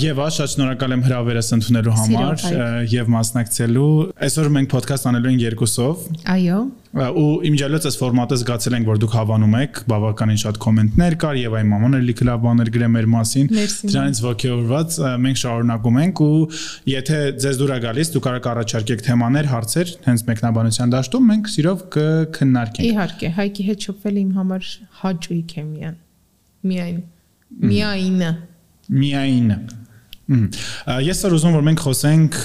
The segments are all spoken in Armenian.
Եվա, շատ շնորհակալ եմ հրավերս ընդունելու համար եւ մասնակցելու։ Այսօր մենք ոդքասթ անելու ենք երկուսով։ Այո ու իմջալոց այս ֆորմատը զգացել ենք որ դուք հավանում եք բավականին շատ կոմենտներ կար եւ այ մաման էլի լավ բաներ գրե մեր մասին դրանից ողջորված մենք շարունակում ենք ու եթե ձեզ դուր է գալիս դուք կարող առաջարկեք թեմաներ հարցեր հենց մեկնաբանության դաշտում մենք սիրով կքննարկենք իհարկե հայկի հետ շփվել իմ համար հաճույք է միայն միայն միայինը միայինը Ես որ ուզում որ մենք խոսենք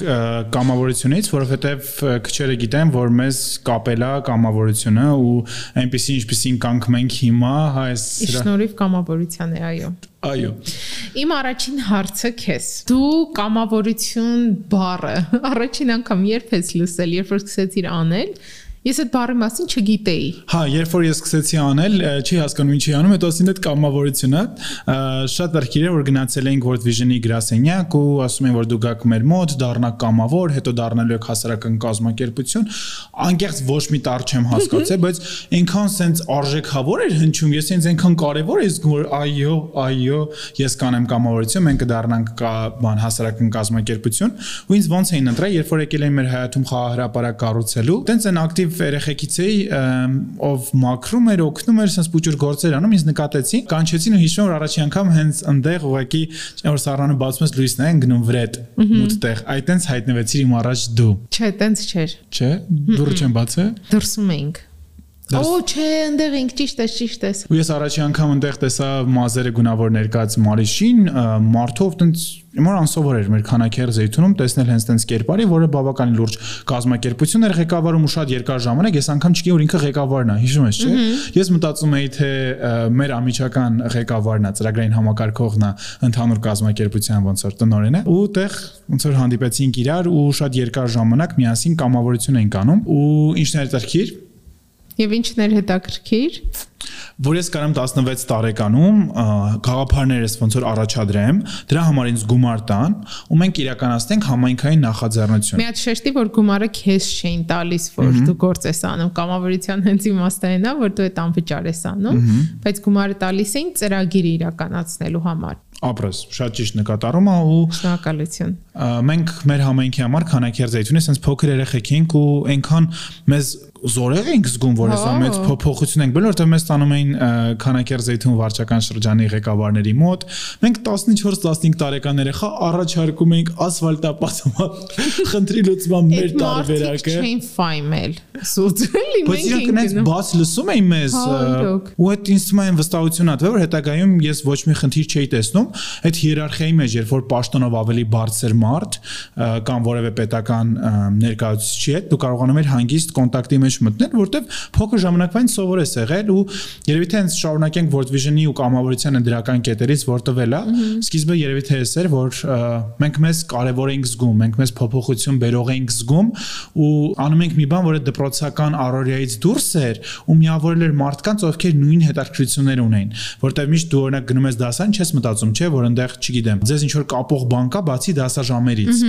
կամավորությունից, որովհետև քչերը գիտեն, որ մեզ կապելա կամավորությունը ու այնպեսի ինչպեսին կանք մենք հիմա, հա այս Շնորհիվ կամավորության է, այո։ Այո։ Իմ առաջին հարցը քեզ։ Դու կամավորություն բառը առաջին անգամ երբ ես լսել, երբ որ սկսեցիր անել, Ես այդ բառի մասին չգիտեի։ Հա, երբ որ ես սկսեցի անել, չի հասկանում ինչի անում, հետո ասին այդ կամավորությունը, շատ դարքիր է որ գնացել էինք World Vision-ի գրասենյակ ու ասում են որ դու գաք մեր մոտ, դառնա կամավոր, հետո դառնալու եք հասարակական կազմակերպություն, անկեղծ ոչ մի տար չեմ հասկացել, բայց այնքան սենց արժեքավոր էր հնչում, ես ինձ այնքան կարևոր է զգում որ այո, այո, ես կանեմ կամավորություն, մենք կդառնանք կա բան հասարակական կազմակերպություն, ու ինձ ոնց էին ընտրել, երբ որ եկել էին մեր հայաթում խաղահրապարակ կառուցելու, տենց են ակտիվ շնորհիվ երեխեքից էի ով մաքրում էր, օգնում էր, sense փուճուր գործեր անում, ինձ նկատեցի, կանչեցին ու հիշում որ առաջի անգամ հենց այնտեղ ուղակի որ սառանը բացում ես լույսն են գնում վրետ մուտտեղ։ Այդ տենց հայտնվեցիր իմ առաջ դու։ Չէ, տենց չէր։ Չէ, դուրը չեմ բացել։ Դրսում էինք։ Օ, չէ, այնտեղ ինք ճիշտ է, ճիշտ է։ Ու ես առաջի անգամ այնտեղ տեսա մազերը գունավոր ներկած Մարիշին, Մարտով տենց Իմոր անսովոր էր մեր քանակեր զեյթունում տեսնել հենց տենց կերպարի, որը բավականին լուրջ կազմակերպություն էր ղեկավարում ու շատ երկար ժամանակ ես անգամ չգիտեի որ ինքը ղեկավարն է, հիշում ես, չէ։ Ես մտածում էի թե մեր ամիջական ղեկավարն է, ծրագրային համակարգողն է, ընդհանուր կազմակերպության ոնց որ տնօրեն է, ու տեղ ոնց որ հանդիպեցինք իրար ու շատ երկար ժամանակ միասին կամավորություն էինք անում ու ինչն էր դրքիր Եվ ինչն էր հետաքրքիր? Որ ես կարամ 16 տարեկանում գաղափարներս ոնց որ առաջադրեմ, դրա համար ինձ գումար տան ու մենք իրականացնենք համայնքային նախաձեռնություն։ Մի հատ շեշտի որ գումարը քեզ չէին տալիս, որ դու գործ ես անում, կամավորության հենց իմաստն է, որ դու այդ անվճար ես անում, բայց գումարը տալիս էին ծրագիր իրականացնելու համար ապրես շատ ճիշտ նկատառում է ու շնորհակալություն մենք մեր համայնքի համար քանակեր զայթունի sense փոքր երեխեք ենք ու այնքան մեզ զորեղ ենք զգում, որ հեսա մեծ փոփոխություն ենք բերել, որտեղ մեզ տանում էին քանակեր զեյթուն վարչական շրջանի ղեկավարների մոտ։ Մենք 14-15 տարեկան երեխա առաջարկում էինք ասֆալտապատման խնդրի լուծման մեր տարբերակը։ Չէին ֆայմել։ Սուծելի մենք Բայց իրանք այնց բաց լսում էին մեզ ու այդ ինձ թվում է վստահություն ա, որ հետագայում ես ոչ մի խնդիր չէի տեսնում այդ հիերարխիայի մեջ, երբ որ պաշտոնով ավելի բարձր մարդ կամ որևէ պետական ներկայացուցիչ հետ դու կարողանում ես հանգիստ կոնտակտի մեջ մտնել, որտեվ փոքր ժամանակվային սովոր ես եղել ու երևի թե հենց շարունակենք World Vision-ի ու կամավորության դրական կետերից որտվել է, սկիզբը երևի թե էս էր, որ մենք մեզ կարևոր ենք զգում, մենք մեզ փոփոխություն բերող ենք զգում ու անում ենք մի բան, որը դպրոցական առօրյայից դուրս էր ու միավորել էր մարդկանց, ովքեր նույն հետաքրքրություններ ունեին, որտեվ միշտ դու օրինակ գնում ես դասան, չես մտածում, չէ, որ այնտեղ, չգիտեմ, ձեզ ինչ որ կապող բան կա, բացի դասաժամերից։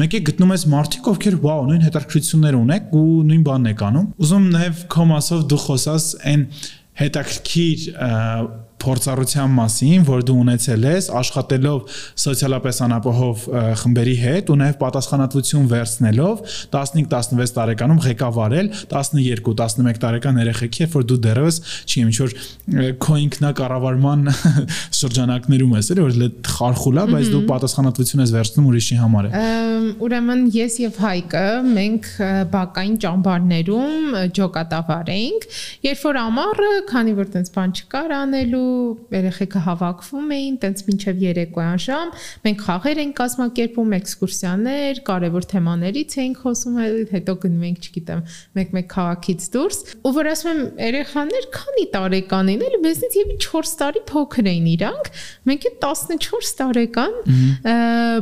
Մեկ է գտնում ես մարդիկ, ովքեր վաու, նույն հետաքրքրություններ ունեք ու նույն բանն եք անում։ Ուզում նաև քո մասով դու խոսաս այն հետաքրքիր փորձառության մասին, որ դու ունեցել ես աշխատելով սոցիալապես անապահով խմբերի հետ ու նաև պատասխանատվություն վերցնելով 15-16 տարեկանում ղեկավարել 12-11 տարեկան երեխեքի, երբ որ դու դեռևս չի ինչ որ քո ինքնակառավարման շրջանակներում ես, էլի որ խարխուլ է, բայց դու պատասխանատվություն ես վերցնում ուրիշի համար Ուրեմն ես եւ Հայկը մենք բակային ճամբարներում ջոկատավար էինք, երբ որ ամառը, քանի որ տենց բան չկար անելու, երեխեքը հավաքվում էին, տենց մինչև երեկոյան ժամ, մենք խաղեր ենք կազմակերպում, էքսկուրսիաներ, կարևոր թեմաներից էինք խոսում, հետո գնում ենք, չգիտեմ, մեկ-մեկ քաղաքից դուրս, ու որ ասում եմ, երեխաներ քանի տարեկան են, էլի մեզնից եւ 4 տարի փոքր էին իրանք, մենք է 14 տարեկան,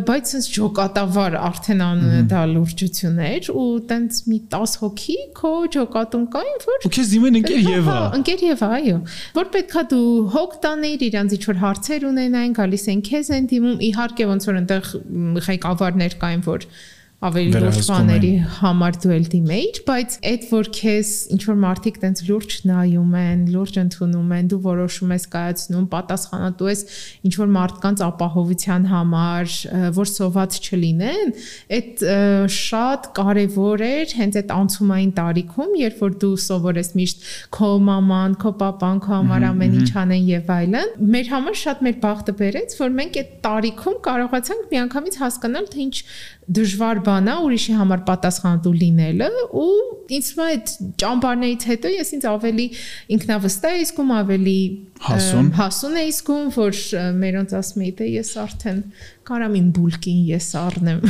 բայց sense ջոկատավար արդեն անունը դա լուրջություն էր ու տենց մի 10 հոգի քո ջոկատում կային, որ ու քեզ դիմեն ընկեր Եվա։ Ընկեր Եվա, այո։ Որ պետքա դու հոգ տաներ, իրանց ինչ որ հարցեր ունենային, գալիս են քեզ են դիմում, իհարկե ոնց որ այնտեղ ղեկավարներ կային, որ ավելի լուրջ բաների համար դու էլ դիմեիր, բայց այդ որ քեզ ինչ որ մարդիկ տենց լուրջ նայում են, լուրջ ընդունում են, դու որոշում ես կայացնում, պատասխանատու ես ինչ որ մարդկանց ապահովության համար, որ սոված չլինեն, այդ շատ կարևոր էր հենց այդ անցումային տարիքում, երբ որ դու սովորես միշտ քո մաման, քո papan, քո համար ամեն ինչ անեն եւ այլն։ Մեր համար շատ մեր բախտը բերեց, որ մենք այդ տարիքում կարողացանք միանգամից հասկանալ, թե ինչ դժվար բան է ուրիշի համար պատասխանատու լինելը ու ինձ այդ ճամբարներից հետո ես ինձ ավելի ինքնավստահ եմ զգում, ավելի հասուն հասուն եմ զգում, որ մերոնց ասում էի, թե ես արդեն կարամ իմ բուլկին ես առնեմ։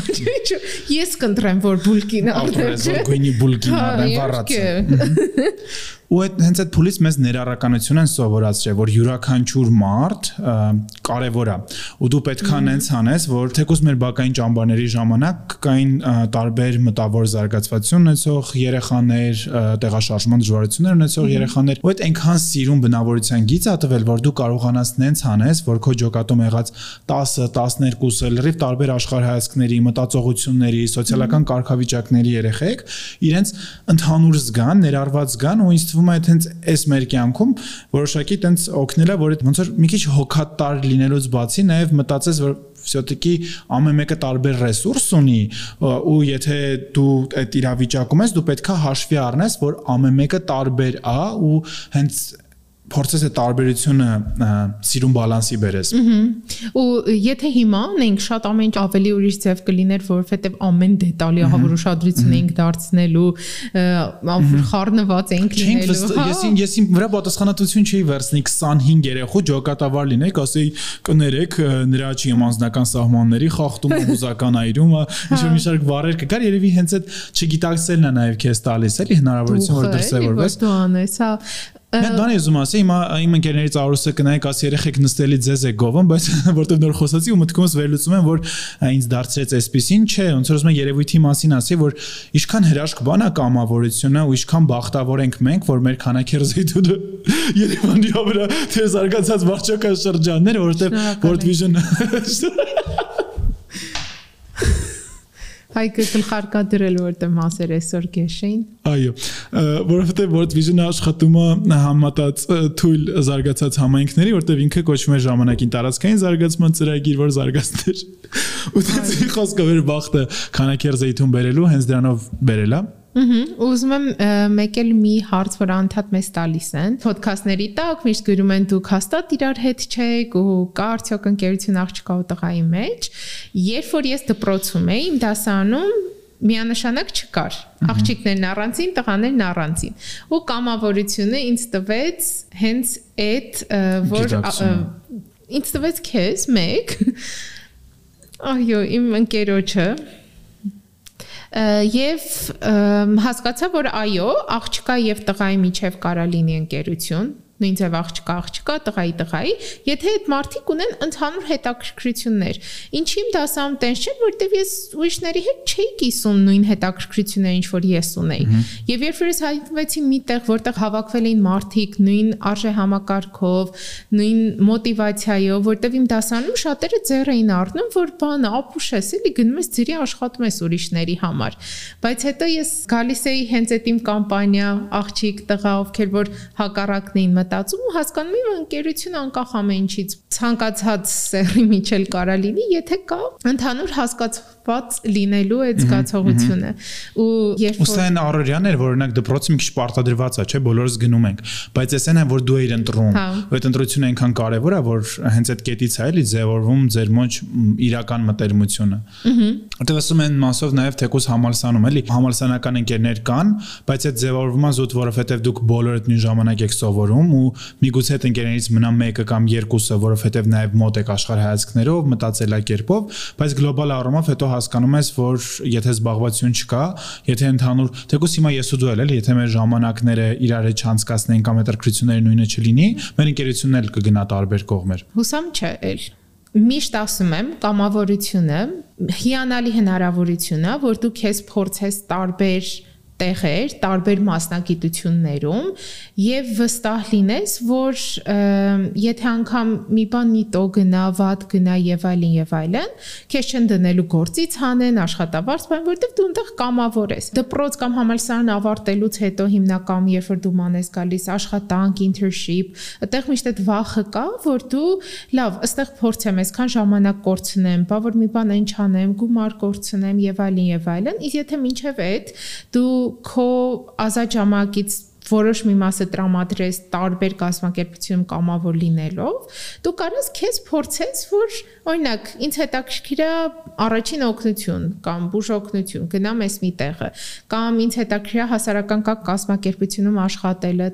Ես կընտրեմ, որ բուլկին առնեմ։ Որ գույնի բուլկին հա, առնեմ վառած ու այդ հենց այդ փուլից մեզ ներառականություն են սովորացրել, որ յուրաքանչյուր մարդ կարևոր է։ Ու դու պետքա նենց անես, որ թեկուզ մեր բակային ճամբարների ժամանակ կային տարբեր մտավոր զարգացվածություն ունեցող երեխաներ, տեղաշարժման դժվարություններ ունեցող երեխաներ, ու այդ այնքան սիրուն բնավորության գիծ է տվել, որ դու կարողանաս նենց անես, որ քո ջոկատում եղած 10, 12 լրիվ տարբեր աշխարհայացքների, մտածողությունների, սոցիալական կարգավիճակների երեխեք իրենց ընդհանուր զգան, ներառված զգան ու ինձ թվում է հենց այս մեր կյանքում որոշակի տենց օգնելա, որ ոնց որ մի քիչ հոգատար լինելուց բացի նաև մտածես, որ все-таки ամեն մեկը տարբեր ռեսուրս ունի ու եթե դու այդ իրավիճակում ես, դու պետքա հաշվի առնես, որ ամեն մեկը տարբեր է ու հենց փորձես այդ տարբերությունը սիրուն բալանսի բերես։ Ու եթե հիմա անենք շատ ամեն ինչ ավելի ուրիշ ձև կլիներ, որովհետև ամեն դետալի ահավոր ուշադրություն ենք դարձնելու, խառնված ենք լինելու։ Ես ես իմ վրա պատասխանատվություն չի վերցնի 25 երեխու ջոկատավար լինեք, ասեի կներեք նրա չի անձնական սահմանների խախտումը, հուզական այրումը, ինչ որ մի շարք վառեր կգար, երևի հենց այդ չգիտակցելն է նաև քեզ տալիս, էլի հնարավորություն որ դրսևորվես։ Դու անես, հա Մենք բան ես ուզում ասի, հիմա իմ ընկերներից Արուսը կնայեք, ասի երեխեք նստելի ձեզ է գովում, բայց որտեվ նոր խոսացի ու մտքումս վերլուծում եմ, որ ինձ դարձրեց այսպեսին, չէ, ոնց որ ասում եմ երևույթի մասին ասի, որ ինչքան հրաշք բան է կամավորությունը ու ինչքան բախտավոր ենք մենք, որ մեր քանակերզեյթունը Երևանի վրա թե զարգացած վարչական շրջաններ, որտեվ World Vision Հայկը գլխարկադրել որտեղ մասեր այսօր գեշին։ Այո, որովհետև World Vision-ը աշխատում է համատած թույլ զարգացած համայնքների, որտեղ ինքը կոչվում է ժամանակին տարածքային զարգացման ծրագիր, որ զարգացներ։ Ու դե խոսքը վեր բախտը քանակեր զեյթուն բերելու հենց դրանով բերելա։ Ահա, ուզում եմ մեկ էլ մի հարց, որ անդադ մեզ տալիս են։ Ոդքասթների տակ միշտ գրում են դուք հաստատ իրար հետ չեք ու կա արդյոք ընկերություն աղջկա ու տղայի մեջ։ Երբ որ ես դպրոցում էի, իմ դասանում միանշանակ չկար։ Աղջիկներն առանցին, տղաներն առանցին։ Ու կամավորությունը ինձ տվեց հենց այդ որ ինձ տվեց քեզ մեկ Այո, իմ ընկերոջը եւ հասկացա որ այո աղջկա եւ տղայի միջև կարա լինի ընկերություն նույն ձև աղջկա աղջկա, տղայի տղայի, եթե այդ մարդիկ ունեն ընդհանուր հետաքրքրություններ։ Ինչի իմ դասам տենց չէ, որտեվ ես ուրիշների հետ չէի կիսում նույն հետաքրքրությունները, ինչ որ ես ունեի։ Եվ երբ որ ես հայտնվեցի միտեղ, որտեղ հավաքվել էին մարդիկ նույն արժե համակարգով, նույն մոտիվացիայով, որտեվ իմ դասանում շատերը ձեռ էին առնում, որ բանը ապուշ ես, էլի գնում ես ծիրի աշխատում ես ուրիշների համար։ Բայց հետո ես գալիս էի հենց այդ իմ կամպանիա, աղջիկ, տղա, ովքեր որ հակառակն էին մտ մտածում ու հասկանում եմ ընկերություն անկախ ամեն ինչից ցանկացած սերի միջել կարա լինի, եթե կա ընդհանուր հասկացված լինելու այդ զգացողությունը։ Ու երբ որ Ուսեն առօրյաներ, որ օրինակ դպրոցը մի քիչ պարտադրված է, չէ, բոլորս գնում ենք, բայց էսեն է որ դու ես ընտրում։ հա։ Ու այդ ընտրությունը այնքան կարևոր է, որ հենց այդ կետից է էլի ձևորվում ձեր մոջ իրական մտերմությունը։ Որտեղ ասում են մասով նաև թեկուս համալսանում էլի համալսանական ընկերներ կան, բայց այդ ձևավորվում է զուտ, որովհետև դուք բոլորը նույն ժամանակ եք սովորում ու միգուցե այդ ընկերներից մնա մեկը կամ երկուսը, որովհետև նաև մոտ եք աշխարհայացքներով, մտածելակերպով, բայց գլոբալ առումով հետո հասկանում ես, որ եթե զբաղվածություն չկա, եթե ընդհանուր, թեկուզ հիմա ես ու դու էլ, եթե մեր ժամանակները իրար հետ չանցկացնեն կամ հետաքրքրությունները նույնը չլինի, մեր ընկերությունն էլ կգնա տարբեր կողմեր։ Հուսամ չէ, էլ միշտ ասում եմ կամավորությունը հիանալի հնարավորություն է որ դու քեզ փորձես տարբեր տեղեր, տարբեր մասնագիտություններում եւ վստահ լինես, որ եթե անգամ մի բան մի տո գնա, վատ գնա եւ այլն եւ այլն, քեզ չեն դնելու գործից հանեն, աշխատավարձ բան, որտեղ դու այնտեղ կամավոր ես։ Դպրոց կամ համալսարան ավարտելուց հետո հիմնական երբ որ դու ման ես գալիս աշխատանք, internship, այդտեղ միշտ այդ վախը կա, որ դու լավ, ըստեղ փորձեմ, այսքան ժամանակ կորցնեմ, բա որ մի բան այն չանեմ, գումար կորցնեմ եւ այլն եւ այլն, իսկ եթե մինչեւ այդ դու քո ազատ ժամանակից որոշ մի մասը տրամադրես տարբեր կազմակերպությունում կամավոր լինելով, դու կարես քեզ փորձես, որ օրինակ ինձ հետաքրքիր է առաջին օգնություն կամ բուժօգնություն, գնամ ես մի տեղը, կամ ինձ հետաքրքիր է հասարակական կա կազմակերպությունում աշխատելը,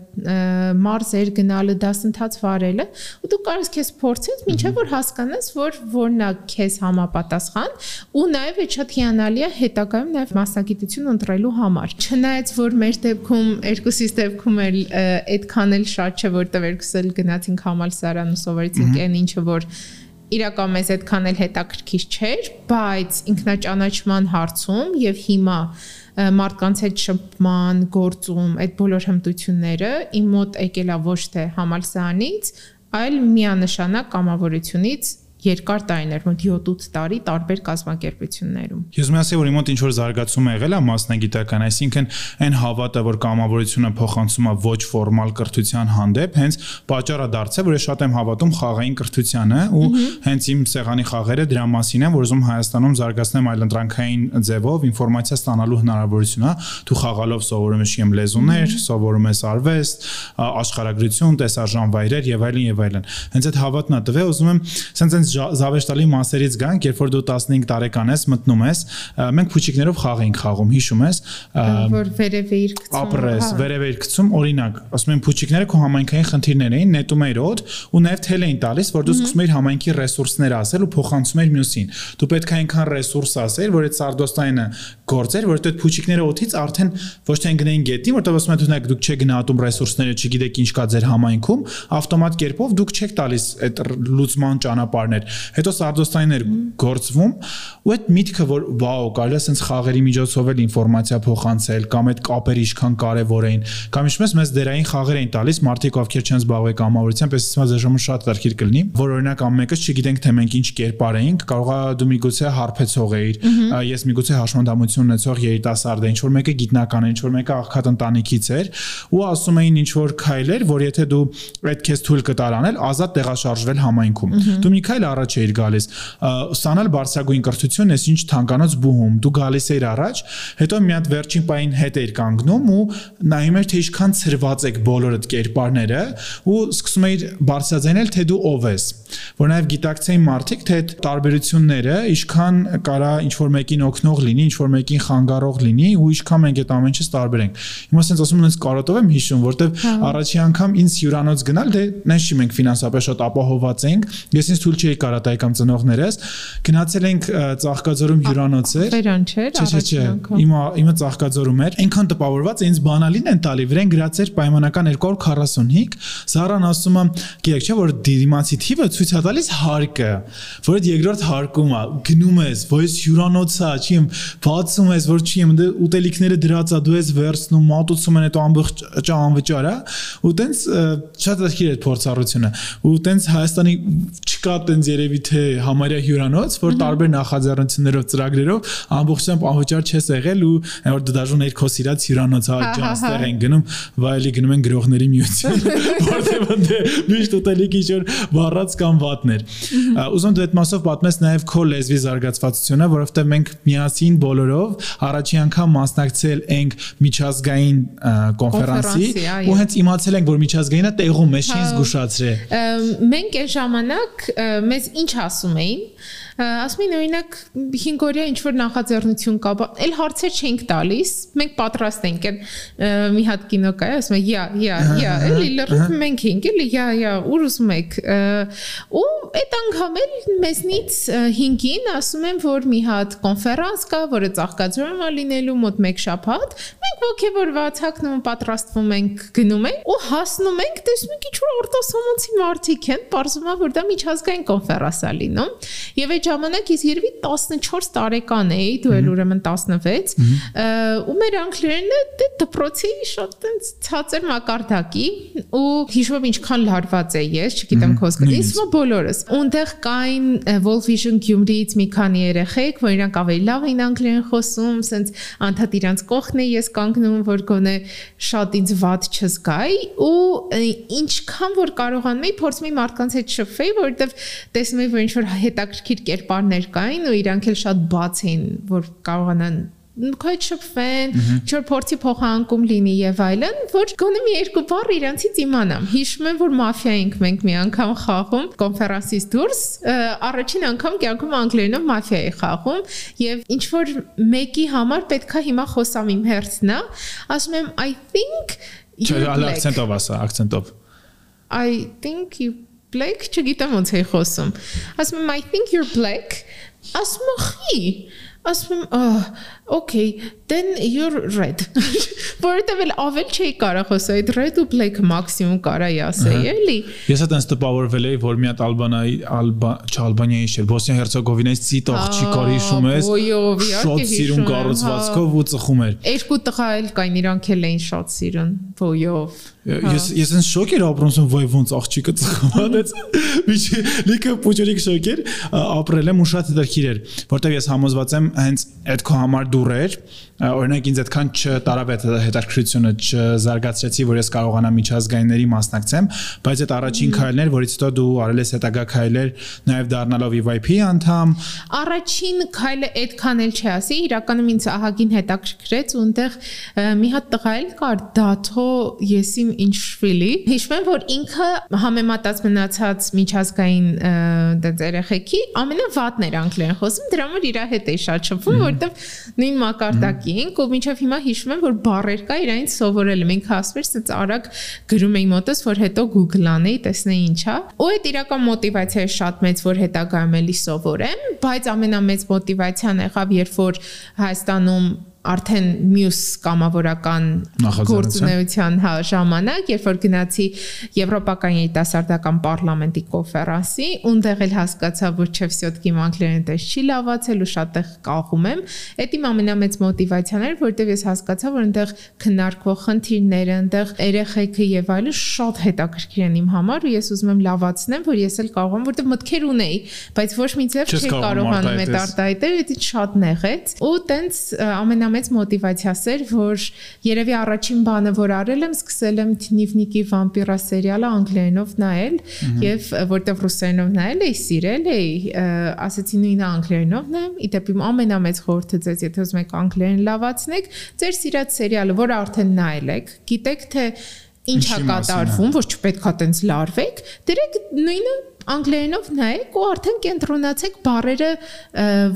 մարզեր գնալը, դասընթաց վարելը, ու դու կարես քեզ փորձես, ինչեւ որ հասկանաս, որ որն է քեզ համապատասխան, ու նաև այդ շատ հիանալի է հետագայում նաև մասնագիտություն ընտրելու համար։ Չնայած որ մեր դեպքում երկուսից դեպքում էլ այդքան էլ շատ չէ, որտեղ երկուսել գնացինք համալսարան ու սովորեցինք այն ինչը որ իրական մեզ այդքան էլ հետաքրքիր չէր, բայց ինքնաճանաչման հարցում եւ հիմա մարդկանց հետ շփման, գործում այդ բոլոր հմտությունները իմ մոտ եկել է ոչ թե համալսարանից, այլ միանշանակ կամավորությունից երկար տարիներ, մոտ 7-8 տարի տարբեր կազմակերպություններում։ Ես մյասի որ իմոտ ինչ որ զարգացում է եղել է մասնագիտական, այսինքն այն հավատը, որ կամավորությունը փոխանցում է ոչ ֆորմալ կրթության հանդեպ, հենց պատճառը դարձել, որ ես շատ եմ հավատում խաղային կրթությանը ու հենց իմ սեղանի խաղերը դրա մասին են, որ ուզում Հայաստանում զարգացնեմ այլընտրանքային ձևով ինֆորմացիա ստանալու հնարավորությունը։ Դու խաղալով սովորում ես իմ լեզուներ, սովորում ես արվեստ, աշխարհագրություն, տեսարժան վայրեր եւ այլն եւ այլն։ Հենց այդ հավատն է տվել, ուզում եմ սենց զավեշտալի մասերից գանք, երբ որ դու 15 տարեկան ես, մտնում ես, մենք փուչիկներով խաղ էինք խաղում, հիշում ես, որ վերև էիր գցում։ Ապրես, հա։ վերև էիր գցում, օրինակ, ասում են փուչիկները քո համայնքային խնդիրներ էին, նետում էիր օդ ու նաև թել էին տալիս, որ դու սկսում էիր համայնքի ռեսուրսները ասել ու փոխանցում էիր մյուսին։ Դու պետք է այնքան ռեսուրս ասել, որ այդ սարդոստայինը գործեր, որ այդ փուչիկները օդից արդեն ոչ թե գնային գետին, որտեղ ասում են դուք դուք չեք գնահատում ռեսուրսները, չգիտեք ինչ կա ձեր համայնքում, ավտոմատ կերպով դուք չեք տալիս այդ լուծման ճանապարհներ էր։ Հետո սարդոստայիններ գործվում ու այդ միտքը որ վաու կարելի է sense խաղերի միջոցով էլ ինֆորմացիա փոխանցել կամ այդ կապերը ինչքան կարևոր էին կամ ինչպես մեզ դերային խաղեր էին տալիս մարդիկ ովքեր չեն զբաղվել կամավորությամբ ես ասում եմ ժամը շատ դարքիր կլինի որ օրինակ ամենքս չգիտենք թե մենք ինչ կերպար էինք կարողա դու միգուցե հարբեցող էիր ես միգուցե հաշմանդամություն ունեցող երիտասարդ էի ինչ որ մեկը գիտնական է ինչ որ մեկը աղքատ ընտանիքից էր ու ասում էին ինչ որ քայլեր որ եթե դու այդ քեզ թույլ կտար անել ազատ տեղաշարժվել համայնքում դու մի քայլ առաջ էիր գալիս ստանալ բարձրագույն կրթություն ես ինչ թանկանոց բուհում դու գալիս էիր առաջ հետո մի հատ վերջին պայն հետ էիր կանգնում ու նայում էր թե ինչքան ծրված եք բոլորդ կերպարները ու սկսում էիր բարձրաձայնել թե դու ով ես որ նաև գիտակցեին մարդիկ թե այդ տարբերությունները ինչքան կարա ինչ որ մեկին օգնող լինի ինչ որ մեկին խանգարող լինի ու ինչքան մենք այդ ամեն ինչը տարբերենք հիմա ասենց ասում եմ կարոտով եմ հիշում որտեվ հա։ առաջի անգամ ինձ հյուրանոց գնալ դե նայში մենք ֆինանսապես շատ ապահոված ենք ես ինձ թույլ չէի կարատայի կամ ծնողներս գնացել ենք ծաղկաձորում հյուրանոցեր Վերան չէր չէ չէ իմը իմը ծաղկաձորում էր այնքան տպավորված ինձ բանալին են տալի վրան գրած էր պայմանական 245 Զարան ասում է գիտեք չէ որ դիմացի թիվը ցույց է տալիս հարկը որ այդ երկրորդ հարկում է գնում ես որ ես հյուրանոցա չի բացում ես որ չի դե ուտելիքները դրածա դու ես վերցնում մատուցում են այդ ամբողջ անվճար է ու տենց շատ դեպքի այդ փորձառությունը ու տենց Հայաստանի չկա տենց երևի թե համարյա հյուրանոց, որ տարբեր նախաձեռնություններով, ծրագրերով ամբողջությամբ անվճար չես եղել ու որ դու դաժան երկու սիրած հյուրանոց հա ջանստեղ են գնում, վայելի գնում են գրողների միություն, որտեղ դե միշտ ուտելիքի ինչ-որ վառած կամ վատներ։ Ուզում դու այդ մասով պատմես նաև քո լեզվի զարգացվածությունը, որովհետև մենք միասին բոլորով առաջի անգամ մասնակցել ենք միջազգային կոնֆերանսի ու հենց իմացել ենք, որ միջազգայինը տեղում է, չի զգուշացրել։ Մենք այն ժամանակ մեզ ինչ ասում էին ասում են օրինակ 5 օրյա ինչ որ նախաձեռնություն կա, այլ հարցեր չենք տալիս, մենք պատրաստ ենք են մի հատ կինո կա, ասում են յա, յա, յա, էլի լրիվ մենք ենք, էլի յա, յա, ուր ուզում եք։ Ու այդ անգամ էլ մեզնից 5-ին ասում են, որ մի հատ կոնֆերանս կա, որը ծաղկաձորում է լինելու մոտ 1 շաբաթ, մենք ողջևորված հակնում պատրաստվում ենք, գնում ենք ու հասնում ենք, տեսնում ենք ինչ որ արտասահմանցի մարդիկ են, բարձումա որ դա միջազգային կոնֆերանս է լինում։ Եվ այդ ժամանակ ես երևի 14 տարեկան էի, դու էլ ուրեմն 16, ու մեր անգլերենը դե դպրոցի շատ տենց ցածր մակարդակի ու հիշում եմ ինչքան լարված է ես, չգիտեմ խոսքը, ինձ մո բոլորս։ Ունտեղ կային Wolf Vision Գյումրիից մի քանի երեխեք, որ իրանք ավելի լավ էին անգլերեն խոսում, սենց անդադ իրանք կողքն է ես կանգնում, որ գոնե շատ ինձ ված չզգայի ու ինչքան որ կարողանում էի փորձում էի մարդկանց հետ շփվել, որովհետև տեսնում էի, որ ինչ որ հետաքրքիր կերպարներ կային ու իրանք էլ շատ բաց էին, որ կարողանան քայթ շփվեն, չոր փորձի փոխանակում լինի եւ այլն, որ գոնե մի երկու բառ իրանցից իմանամ։ Հիշում եմ, որ մաֆիա ենք մենք մի անգամ խաղում կոնֆերանսից դուրս, առաջին անգամ կյանքում անգլերենով մաֆիա էի խաղում եւ ինչ որ մեկի համար պետքա հիմա խոսամ իմ հերթնա, ասում եմ I think Չէ, ակցենտով ասա, ակցենտով։ I think you black չգիտեմ ոնց է խոսում։ Ասում եմ I think you're black։ Ասում եմ խի ասում եմ, okay, then you're red։ Որովհետև էլ ավել չի կարող խոսել, այդ red ու black մաքսիմում կարայի ասեի, էլի։ Ես այդպես տպավորվել էի, որ մի հատ Ալբանայի, Ալբա, չԱլբանիայի շեր, Բոսնիա Հերցեգովինայից ծիտ աղջիկար հիշում ես։ Շատ սիրուն կառուցվածքով ու ծխում էր։ Երկու տղա էլ կային, իրանք էլ էին շատ սիրուն, ոյով։ Ես ես այն շոկ էր ապրում, ասում ոյ ոնց աղջիկը ծխվանեց։ Միջի լիքը փոճորիկ շոկ էր, ապրել եմ ու շատ հետաքրքիր էր, որտեվ ես համոզված եմ հենց այդ քո համար դուր էր օրինակ ինձ այդքան չտարավ այդ հետաքրքրությունը չզարգացրեցի, որ ես կարողանամ միջազգայինների մասնակցեմ, բայց այդ առաջին քայլն էր, որից հետո դու արել ես հետագա քայլեր, նաև դառնալով EYP անդամ։ Առաջին քայլը այդքան էլ չի ասի, իրականում ինձ ահագին հետաքրքրեց ու այնտեղ մի հատ տղա էլ կար Դաթո Եսիմ Ինշվիլի։ Հիշում եմ, որ ինքը համեմատած մնացած միջազգային դից երեխեքի ամենավատն էր անգլերեն խոսում, դրա համար իր հետ էի շատ շփվում, որովհետև նույն մակարդակի էինք ու մինչև հիմա հիշում եմ որ բառեր կա իրանից սովորել եմ ինքը ասում էր սենց արագ գրում էի մոտս որ հետո Google անեի տեսնեի ինչա ու այդ իրական մոտիվացիա շատ մեծ որ հետագայում էլի սովորեմ բայց ամենամեծ մոտիվացիան եղավ երբ որ Հայաստանում արդեն մյուս կամավորական գործունեության հա ժամանակ, երբ որ գնացի Եվրոպական երիտասարդական պարլամենտի կոնֆերանսի, ունտեղ էլ հասկացա, որ չէ всё-таки իմ անգլերեն դες չի լավացել ու շատեղ կաղում եմ։ Էդ իմ ամենամեծ մոտիվացիան էր, որտեվ ես հասկացա, որ այնտեղ քննարկվող խնդիրները, այնտեղ երեխեքը եւ այլը շատ հետաքրքիր են իմ համար ու ես ուզում եմ լավացնեմ, որ ես էլ կարող եմ, որտեվ մտքեր ունեի, բայց ոչ մի ձև չէի կարողանում այդ արտահայտել, դա շատ նեղեց։ Ու տենց ամենա ամենամեծ մեծ մոտիվացիա էր, որ երևի առաջին բանը, որ արել եմ, սկսել եմ Դնիվնիկի վամպիրա սերիալը անգլերենով նայել եւ որտեվ ռուսերենով նայել էի, սիրել էի, ասացի նույնը անգլերենով նայեմ, ի դեպի ամենամեծ խորհուրդը ձեզ, եթե ուզում եք անգլերեն լավացնեք, ձեր սիրած սերիալը, որը արդեն նայել եք, գիտեք թե ինչա կատարվում, որ չպետքա տենց լարվեք, դրեք նույնը անգլերենով նայեք ու արդեն կենտրոնացեք բառերը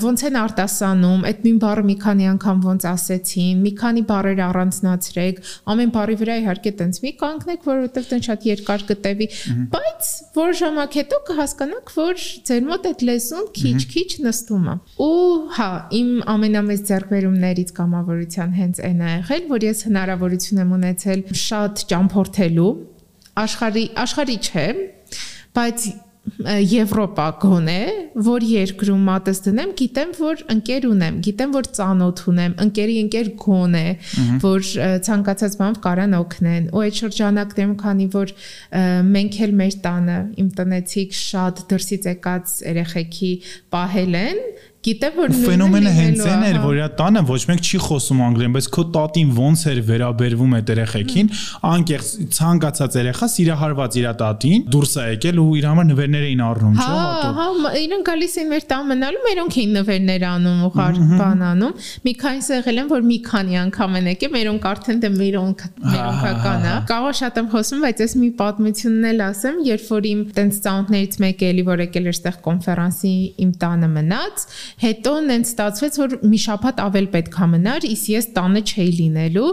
ոնց են արտասանում, այդ նույն բառը մի քանի անգամ ոնց ասեցին, մի քանի բառեր առանձնացրեք, ամեն բառի վրա իհարկե տենց մի կանգնեք, որովհետև տեն շատ երկար կտևի, բայց որ ժամանակ հետո կհասկանաք, որ ձեր մոտ այդ լեզուն քիչ-քիչ նստում է։ Ու հա, իմ ամենամեծ ձեռքբերումներից կամավորության հենց այն է եղել, որ ես հնարավորություն եմ ունեցել շատ ճամփորդելու աշխարհի աշխարհի չէ, բայց Եվրոպա գոնե, որ երկրում մատս դնեմ, գիտեմ, որ ընկեր ունեմ, գիտեմ, որ ծանոթ ունեմ, ընկերի ընկեր գոնե, որ ցանկացած բանով կարան օգնեն։ Ու այդ շրջանակներում, քանի որ մենք էլ մեր տանը իմ տնեցիք շատ դրսից եկած երեխեքի պահել են, Գիտեմ որ ֆենոմենը հենց այն էր, որ իր տանը ոչ մեկ չի խոսում անգլերեն, բայց քո տատին ոնց էր վերաբերվում այդ երեխեքին, անկեղծ ցանկացած երեխա սիրահարված իր տատին, դուրս է եկել ու իր համար նվերներ էին առնում, չէ՞, հատուկ։ Հա, հա, իրենք գալիս էին մեր տան մնալու, մերոնք էին նվերներ անում ու խար բան անում։ Մի քանիս եղել են, որ մի քանի անգամ են եկել, մերոնք արդեն դե մերոնք մերոնքական է։ Կարող շատ եմ խոսում, բայց ես մի պատմությունն էլ ասեմ, երբ որ իմ տենց ծանոթներից մեկը էլի որ եկել էր այդտեղ կոնֆերանսի իմ տանը մնաց, Հետո նենց ստացվեց, որ մի շաբաթ ավել պետք է մնար, իսկ ես տանը չէի լինելու։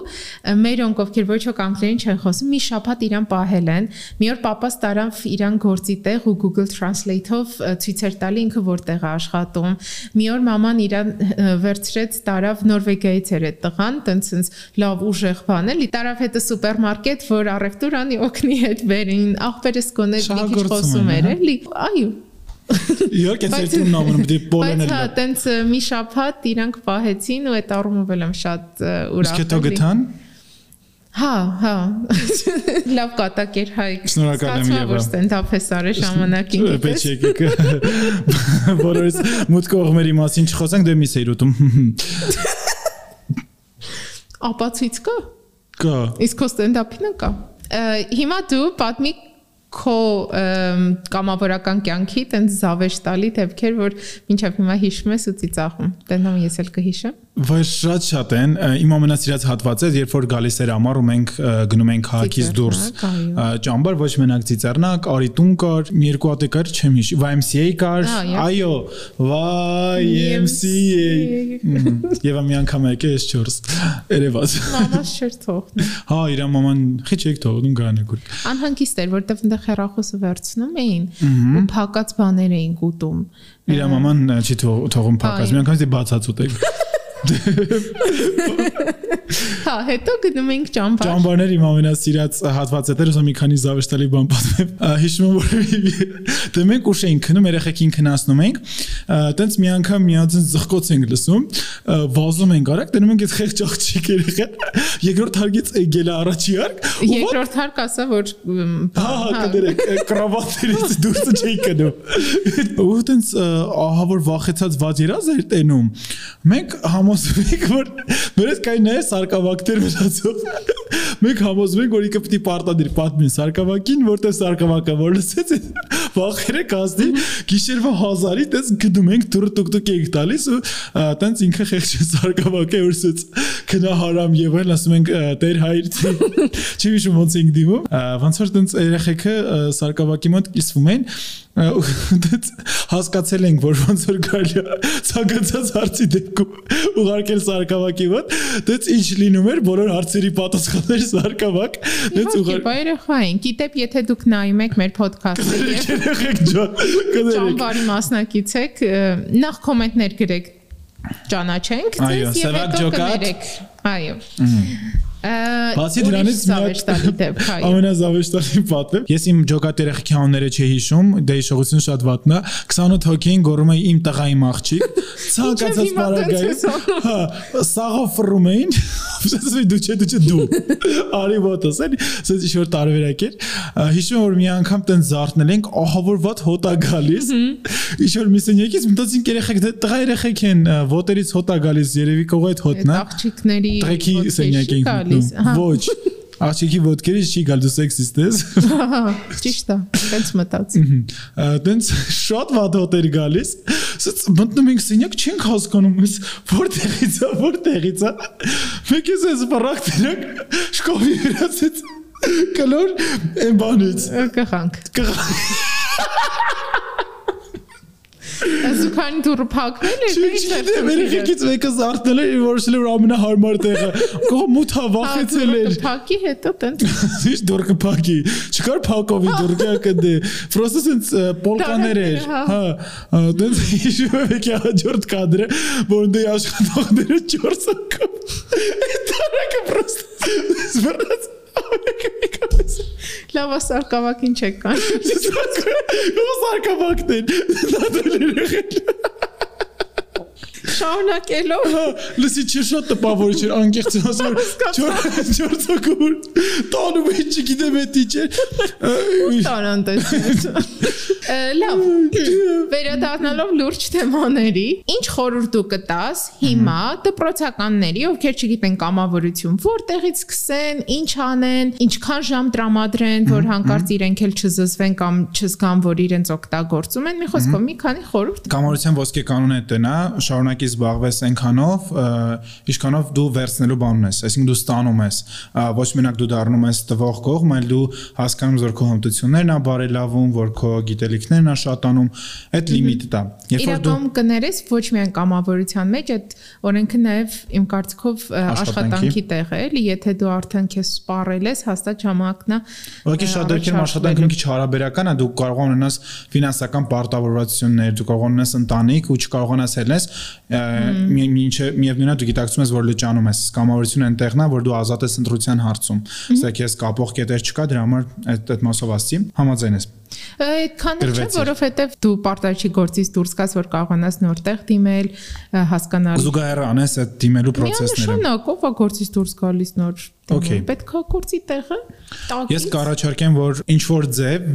Մերոնք ովքեր ոչ ոք անգլերեն չեն խոսում, մի շաբաթ իրան պահել են։ Մի օր papas տարավ իրան գործի տեղ ու Google Translate-ով ցույց էր տալի ինքը որտեղ է աշխատում։ Մի օր մաման իրան վերցրեց, տարավ Նորվեգիայից էր այդ տղան, տենց ինձ լավ ուժեղ բան էլի, տարավ հետը սուպերմարկետ, որ առևտուրանի օգնի հետ վերին, աղբերս կոներ մի քիչ խոսում էր, էլի։ Այո, Իհարկե ծերտումն ամնում դի պոլեն էլ։ Բայց հա, տենց մի շաբաթ իրանք պահեցին ու այդ առումով էլ եմ շատ ուրախ։ Իսկ հետո գտան։ Հա, հա։ Լավ կատակ էր հայ։ Շնորհակալ եմ Եվա։ Որ ստենդափ է սարի ժամանակին։ Պետք է եկեք։ Բոլորս մուտք կողմերի մասին չխոսենք, դե մի սեր ուտում։ Ապացույց կա։ Կա։ Իսկ քո ստենդափինը կա։ Հիմա դու պատմի քո կամավորական կյանքի տենց զավեշ տալի դեպքեր, որ մինչև հիմա հիշում ես ու ծիծաղում։ Տենամ ես էլ կհիշեմ։ Վայ շատ շատ են։ Իմ ամենասիրած հատվածը, երբ որ գալիս էր ամառ ու մենք գնում ենք քաղաքից դուրս ճամբար, ոչ մենակ ծիծեռնակ, արիտուն կար, մի երկու հատ կար, չեմ հիշ։ YMCA կար, այո, YMCA։ Եվ մի անգամ եկե ես 4 երևաց։ Մամաս չէր թողնում։ Հա, իր մաման խիչ եք թողնում գանեկուր։ Անհանգիստ էր, որտեվ այնտեղ հեռախոսը վերցնում էին ու փակած բաներ էին ուտում։ Իր մաման չի թողում փակած, մի անգամ դի բացած ուտեք։ Հա, հետո գնում ենք ճամբար։ Ճամբարներ իմ ամենասիրած հատվածը դեռ ուզում մի քանի զավեշտալի բան պատմեմ։ Հիշում եմ որ դե մենք ուշ էինք քնում, երեխեքին քնացնում ենք։ Տենց մի անգամ միաձին զղկոց ենք լսում, վազում ենք արագ, դնում ենք այդ խեղճ աղջիկ երեխա։ Երկրորդ հարգից եկել է առաջի հարկ։ Երկրորդ հարկ ասա որ հա, հա, կդրեք կրավատներից դուրս չէի կնում։ Ու տենց ահա որ վախեցած ված երազ էր տենում։ Մենք համոզվում ենք որ մեր այդ կային նաև սարկավակներ մնացող։ Մենք համոզվում ենք որ ինքը պիտի պարտադիր պատմի սարկավակին, որտեղ սարկավակը որ լսեց վախերը կազմի գիշերվա 1000-ի տես գնում ենք դուրը տուկտուկ ենք տալիս ու տենց ինքը խեղճ սարկավակը որսից քնահարամ եւ այլ ասում ենք տեր հայր չի վիշում ոնց ենք դիմում ոնց որ տենց երեխեքը սարկավակի մոտ կիսվում են հասկացել ենք որ ոնց որ գալի ցանկացած հարցի դեպքում ուղարկել սարկավակի մոտ դից ինչ լինում էր բոլոր հարցերի պատասխաններ սարկավակ դից ուղարկել բայրեխա են գիտեք եթե դուք նայում եք մեր ոդքասթը երեխեք ջան կներեք ճամբարի մասնակից եք նախ կոմենտներ գրեք ճանաչենք ձեզ եւ հետո կներեք այո Բացի դրանից ամենազավեշտալի պատմեմ։ Ես իմ ջոկատ երեխքի անունները չի հիշում, դե հիշողությունը շատ վատն է։ 28 հոգին գոռում էի իմ տղայի մաղջիկ։ Ցանկացած բարագայում։ Հա, սաղով ֆռում էին։ Ասես դու չէ, դու չէ դու։ Արի ոտոս, էլի, ասես ինչ որ տարբերակ էր։ Հիշում որ մի անգամ տեն զարթնել ենք, ահա որ ված հոտ է գալիս։ Ինչ որ մի սենյակից մտածին երեխեք, դե տղա երեխեք են, ոտերից հոտ է գալիս, երևի կողը այդ հոտն է։ Աղջիկների Տղեկի սենյակ ենք գալիս։ Ոչ։ Աղջիկի ոդկերից չի գալ դու սեքսիստ ես։ Ճիշտ է, տենց մտածի։ Տենց շատ վատ հոտեր գալիս։ Սենց մտնում ենք սենյակ, չենք հասկանում, ես որտեղից է, որտեղից է։ Մեկ էս էս բռակ դրանք շկովի վրացից կլոր այն բանից։ Կխանք։ Կխանք։ Այսուքան դուրը փակվել է։ Չի, վերիկից մեկը զարթնել էր, որոշել էր ամենահարմար տեղը։ Կողը մութա վախեցել էր։ Փակի հետո տենց։ Ինչ դուր կփակի։ Չկար փակովի դուրգա կդե։ Պրոստը sense պոլկաներ էր։ Հա, տենց հիշում եմ եկի հաջորդ կադրը, որ դե աշխատողները 4 անգամ։ Դա պրոստը։ Զվարած Լավ սարկավակին չեք կան։ սարկավակն են։ Դա դու երեխեք շարունակելով հա, լսի չի շատ տպավոր չէ անկեղծ ասում չորցակուր տանում է չգիտեմ էդի չէ տանան տեսնես լավ վերադառնալով լուրջ թեմաների ինչ խորհուրդ դու կտաս հիմա դպրոցականների ովքեր չգիտեն կամավորություն որտեղից սկսեն ինչ անեն ինչքան ժամ տրամադրեն որ հանկարծ իրենք էլ չզզվեն կամ չզգան որ իրենց օգտագործում են մի խոսքով մի քանի խորհուրդ կամավորության ոսկե կանոնը տնա շարունակի զբաղվես այնքանով, ինչքանով դու վերցնելու բան ունես, այսինքն դու ստանում ես, ոչ մենակ դու դառնում ես տվող կողմ, այլ դու հասկանում որ քո հմտություններն ա բարելավում, որ քո գիտելիքներն ա շատանում, այդ լիմիտը դա։ Երբ որ դու կներես ոչ միայն կամավորության մեջ, այդ օրենքը նաև իմ կարծիքով աշխատանքի տեղ է, էլի, եթե դու արդեն քեզ սպառել ես, հաստատ ժամանակն է։ Ուղղակի շատ դեպքերում աշխատանքը մի քիչ հարաբերական է, դու կարող ունենաս ֆինանսական պարտավորվածություններ, դու կարող ունենաս ընտանիք ու չկարողանաս ելնես Մինչե միևնույնն է դու գիտակցում ես, որ լճանում ես, կամավորությունը այնտեղն է, որ դու ազատ ես ընտրության հարցում։ Սա քեզ կապող կետեր չկա, դրա համար այդ այդ մասով ասի։ Համաձայն ես։ Այդքան չէ, որովհետև դու պարտարչի գործից դուրս գաս, որ կարողանաս նորտեղ դիմել, հասկանալ։ Զուգահեռ անես այդ դիմելու process-ները։ Նշանակով է գործից դուրս գալիս նոր։ Okay։ Պետք է գործի տեղը։ Ես կառաջարկեմ, որ ինչ որ ձև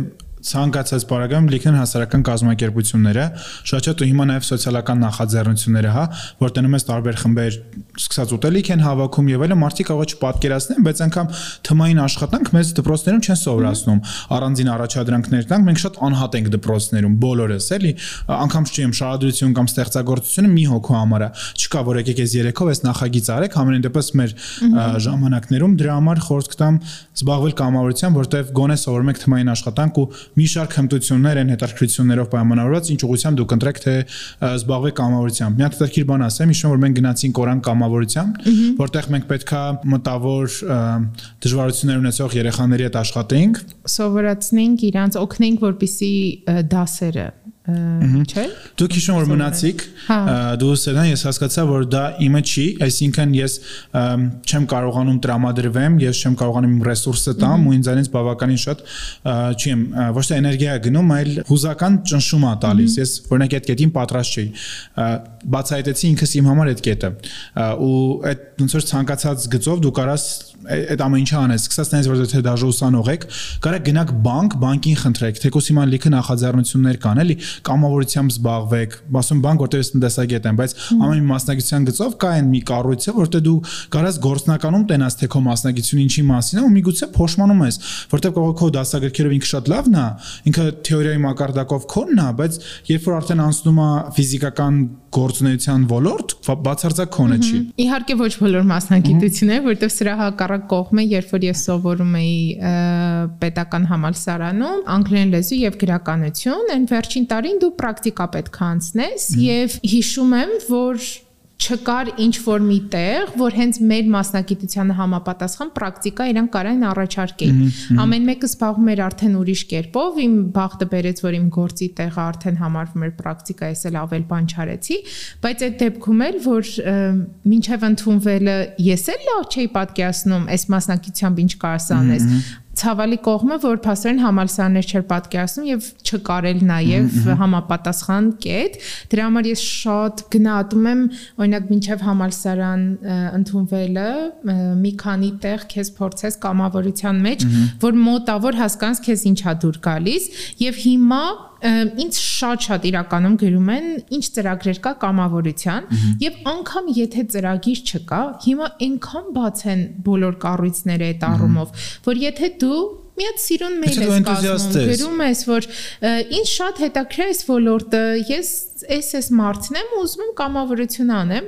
ցանկացած բարակամ լիքն հասարակական կազմակերպությունները, շատ շատ ու հիմա նաև սոցիալական նախաձեռնությունները, հա, որ տնում ես տարբեր խմբեր, սկսած ուտելիք են հավաքում եւ այլն, մարդիկ է չպատկերացնեն, բայց անգամ թմային աշխատանք մեծ դպրոցներում չեն սովորացնում։ Առանձին առաջադրանքներ տանք, մենք շատ անհատ ենք դպրոցներում, բոլորս, էլի, անգամ չեմ շարադրություն կամ ստեղծագործությունը մի հոգու համար է։ Չկա որ եկեք ես երեքով այս նախագիծ արեք, համենայն դեպս մեր ժամանակներում դրա համար խորհուրդ կտամ զբաղվել կամավորությամբ, որտեղ գոնե սովորում եք թմային աշխատանք ու մի շարք հմտություններ են հետաքրքրություններով պայմանավորված, ինչ ուղղությամբ դուք ընտրեք թե զբաղվեք կամավորությամբ։ Մի հատ հետաքրքիր բան ասեմ, հիշում որ մենք գնացինք Կորան կամավորությամբ, որտեղ մենք պետքա մտավոր դժվարություններ ունեցող երեխաների հետ աշխատեինք, սովորացնենք իրանց օգնենք, որպիսի դասերը չէ։ Դուք հիշում որ մնացիք, հա։ դու սերան ես հասկացա որ դա իմը չի, այսինքն ես չեմ կարողանում տրամադրվեմ, ես չեմ կարողանում իմ ռեսուրսը տամ ու ինձ այնից բավականին շատ չի եմ ոչ թե էներգիա գնում, այլ հուզական ճնշում է տալիս։ Ես օրինակ այդ կետին պատրաստ չէի։ Բացահայտեցի ինքս իմ համար այդ կետը։ Ու այդ ոնց որ ցանկացած գծով դու կարաս այդ ամեն ինչը անես, սկսած նայես որ թե դաժե ուսանող եք, կարա գնաք բանկ, բանկին խնդրեք, թեկոս հիմա լիքը նախաձեռնություններ կան, էլի, կամավորությամբ զբաղվեք, ասում բանկ որտեղ ես տնտեսագետ եմ, բայց ամեն մի մասնագիտության գծով կա այն մի կառույցը, որտեղ դու կարաս գործնականում տենաս թե քո մասնագիտությունը ինչի մասին է ու միգուցե փոշմանում ես, որտեղ կարող քո դասագրքերով ինքը շատ լավն է, ինքը թեորիայի մակարդակով քոնն է, բայց երբ որ արդեն անցնում է ֆիզիկական գործունեության ոլորտ, բացարձակ քոնը չի։ Իհարկե ոչ բոլոր մասնագիտությունները, որտեղ սրա հակառակ կողմը, երբ որ ես սովորում էի պետական համալսարանում, անգլերեն լեզու եւ գրականություն, այն վերջին տարին դու պրակտիկա պետք է անցնես եւ հիշում եմ, որ չկար ինչ որ մի տեղ, որ հենց մեր մասնագիտությանը համապատասխան պրակտիկա իրան կարային առաջարկեին։ Ամեն մեկը զբաղվում էր արդեն ուրիշ կերպով, իմ բախտը բերեց, որ իմ գործի տեղը արդեն համարվում էր պրակտիկա, ես էլ ավել բան չարեցի, բայց այդ դեպքում էլ որ մինչև ընդունվելը ես էլ լավ չէի պատկերացնում այս մասնակցությամբ ինչ կարաս անես ցավալի կողմը, որ փաստորեն համալսարաններ չէր պատկերացնում եւ չկարել նաեւ համապատասխան կետ։ Դրա համար ես շատ գնահատում եմ, օրինակ, մինչեւ համալսարան ընդունվելը մի քանի տեղ քեզ փորձես կամավորության մեջ, որ մոտավոր հասկանաս քեզ ինչա դուր գալիս եւ հիմա ինձ շատ-շատ իրականում գրում են ինչ ծրագրեր կա կամավորության եւ անգամ եթե ծրագիր չկա, հիմա այնքան բաց են բոլոր կառույցները այդ առումով, որ եթե դու մի հատ սիրուն մեյլ ես կազմում, գրում ես, որ ինձ շատ հետաքրքիր է այս ոլորտը, ես էս էս մարդն եմ, ուզում եմ կամավորություն անեմ,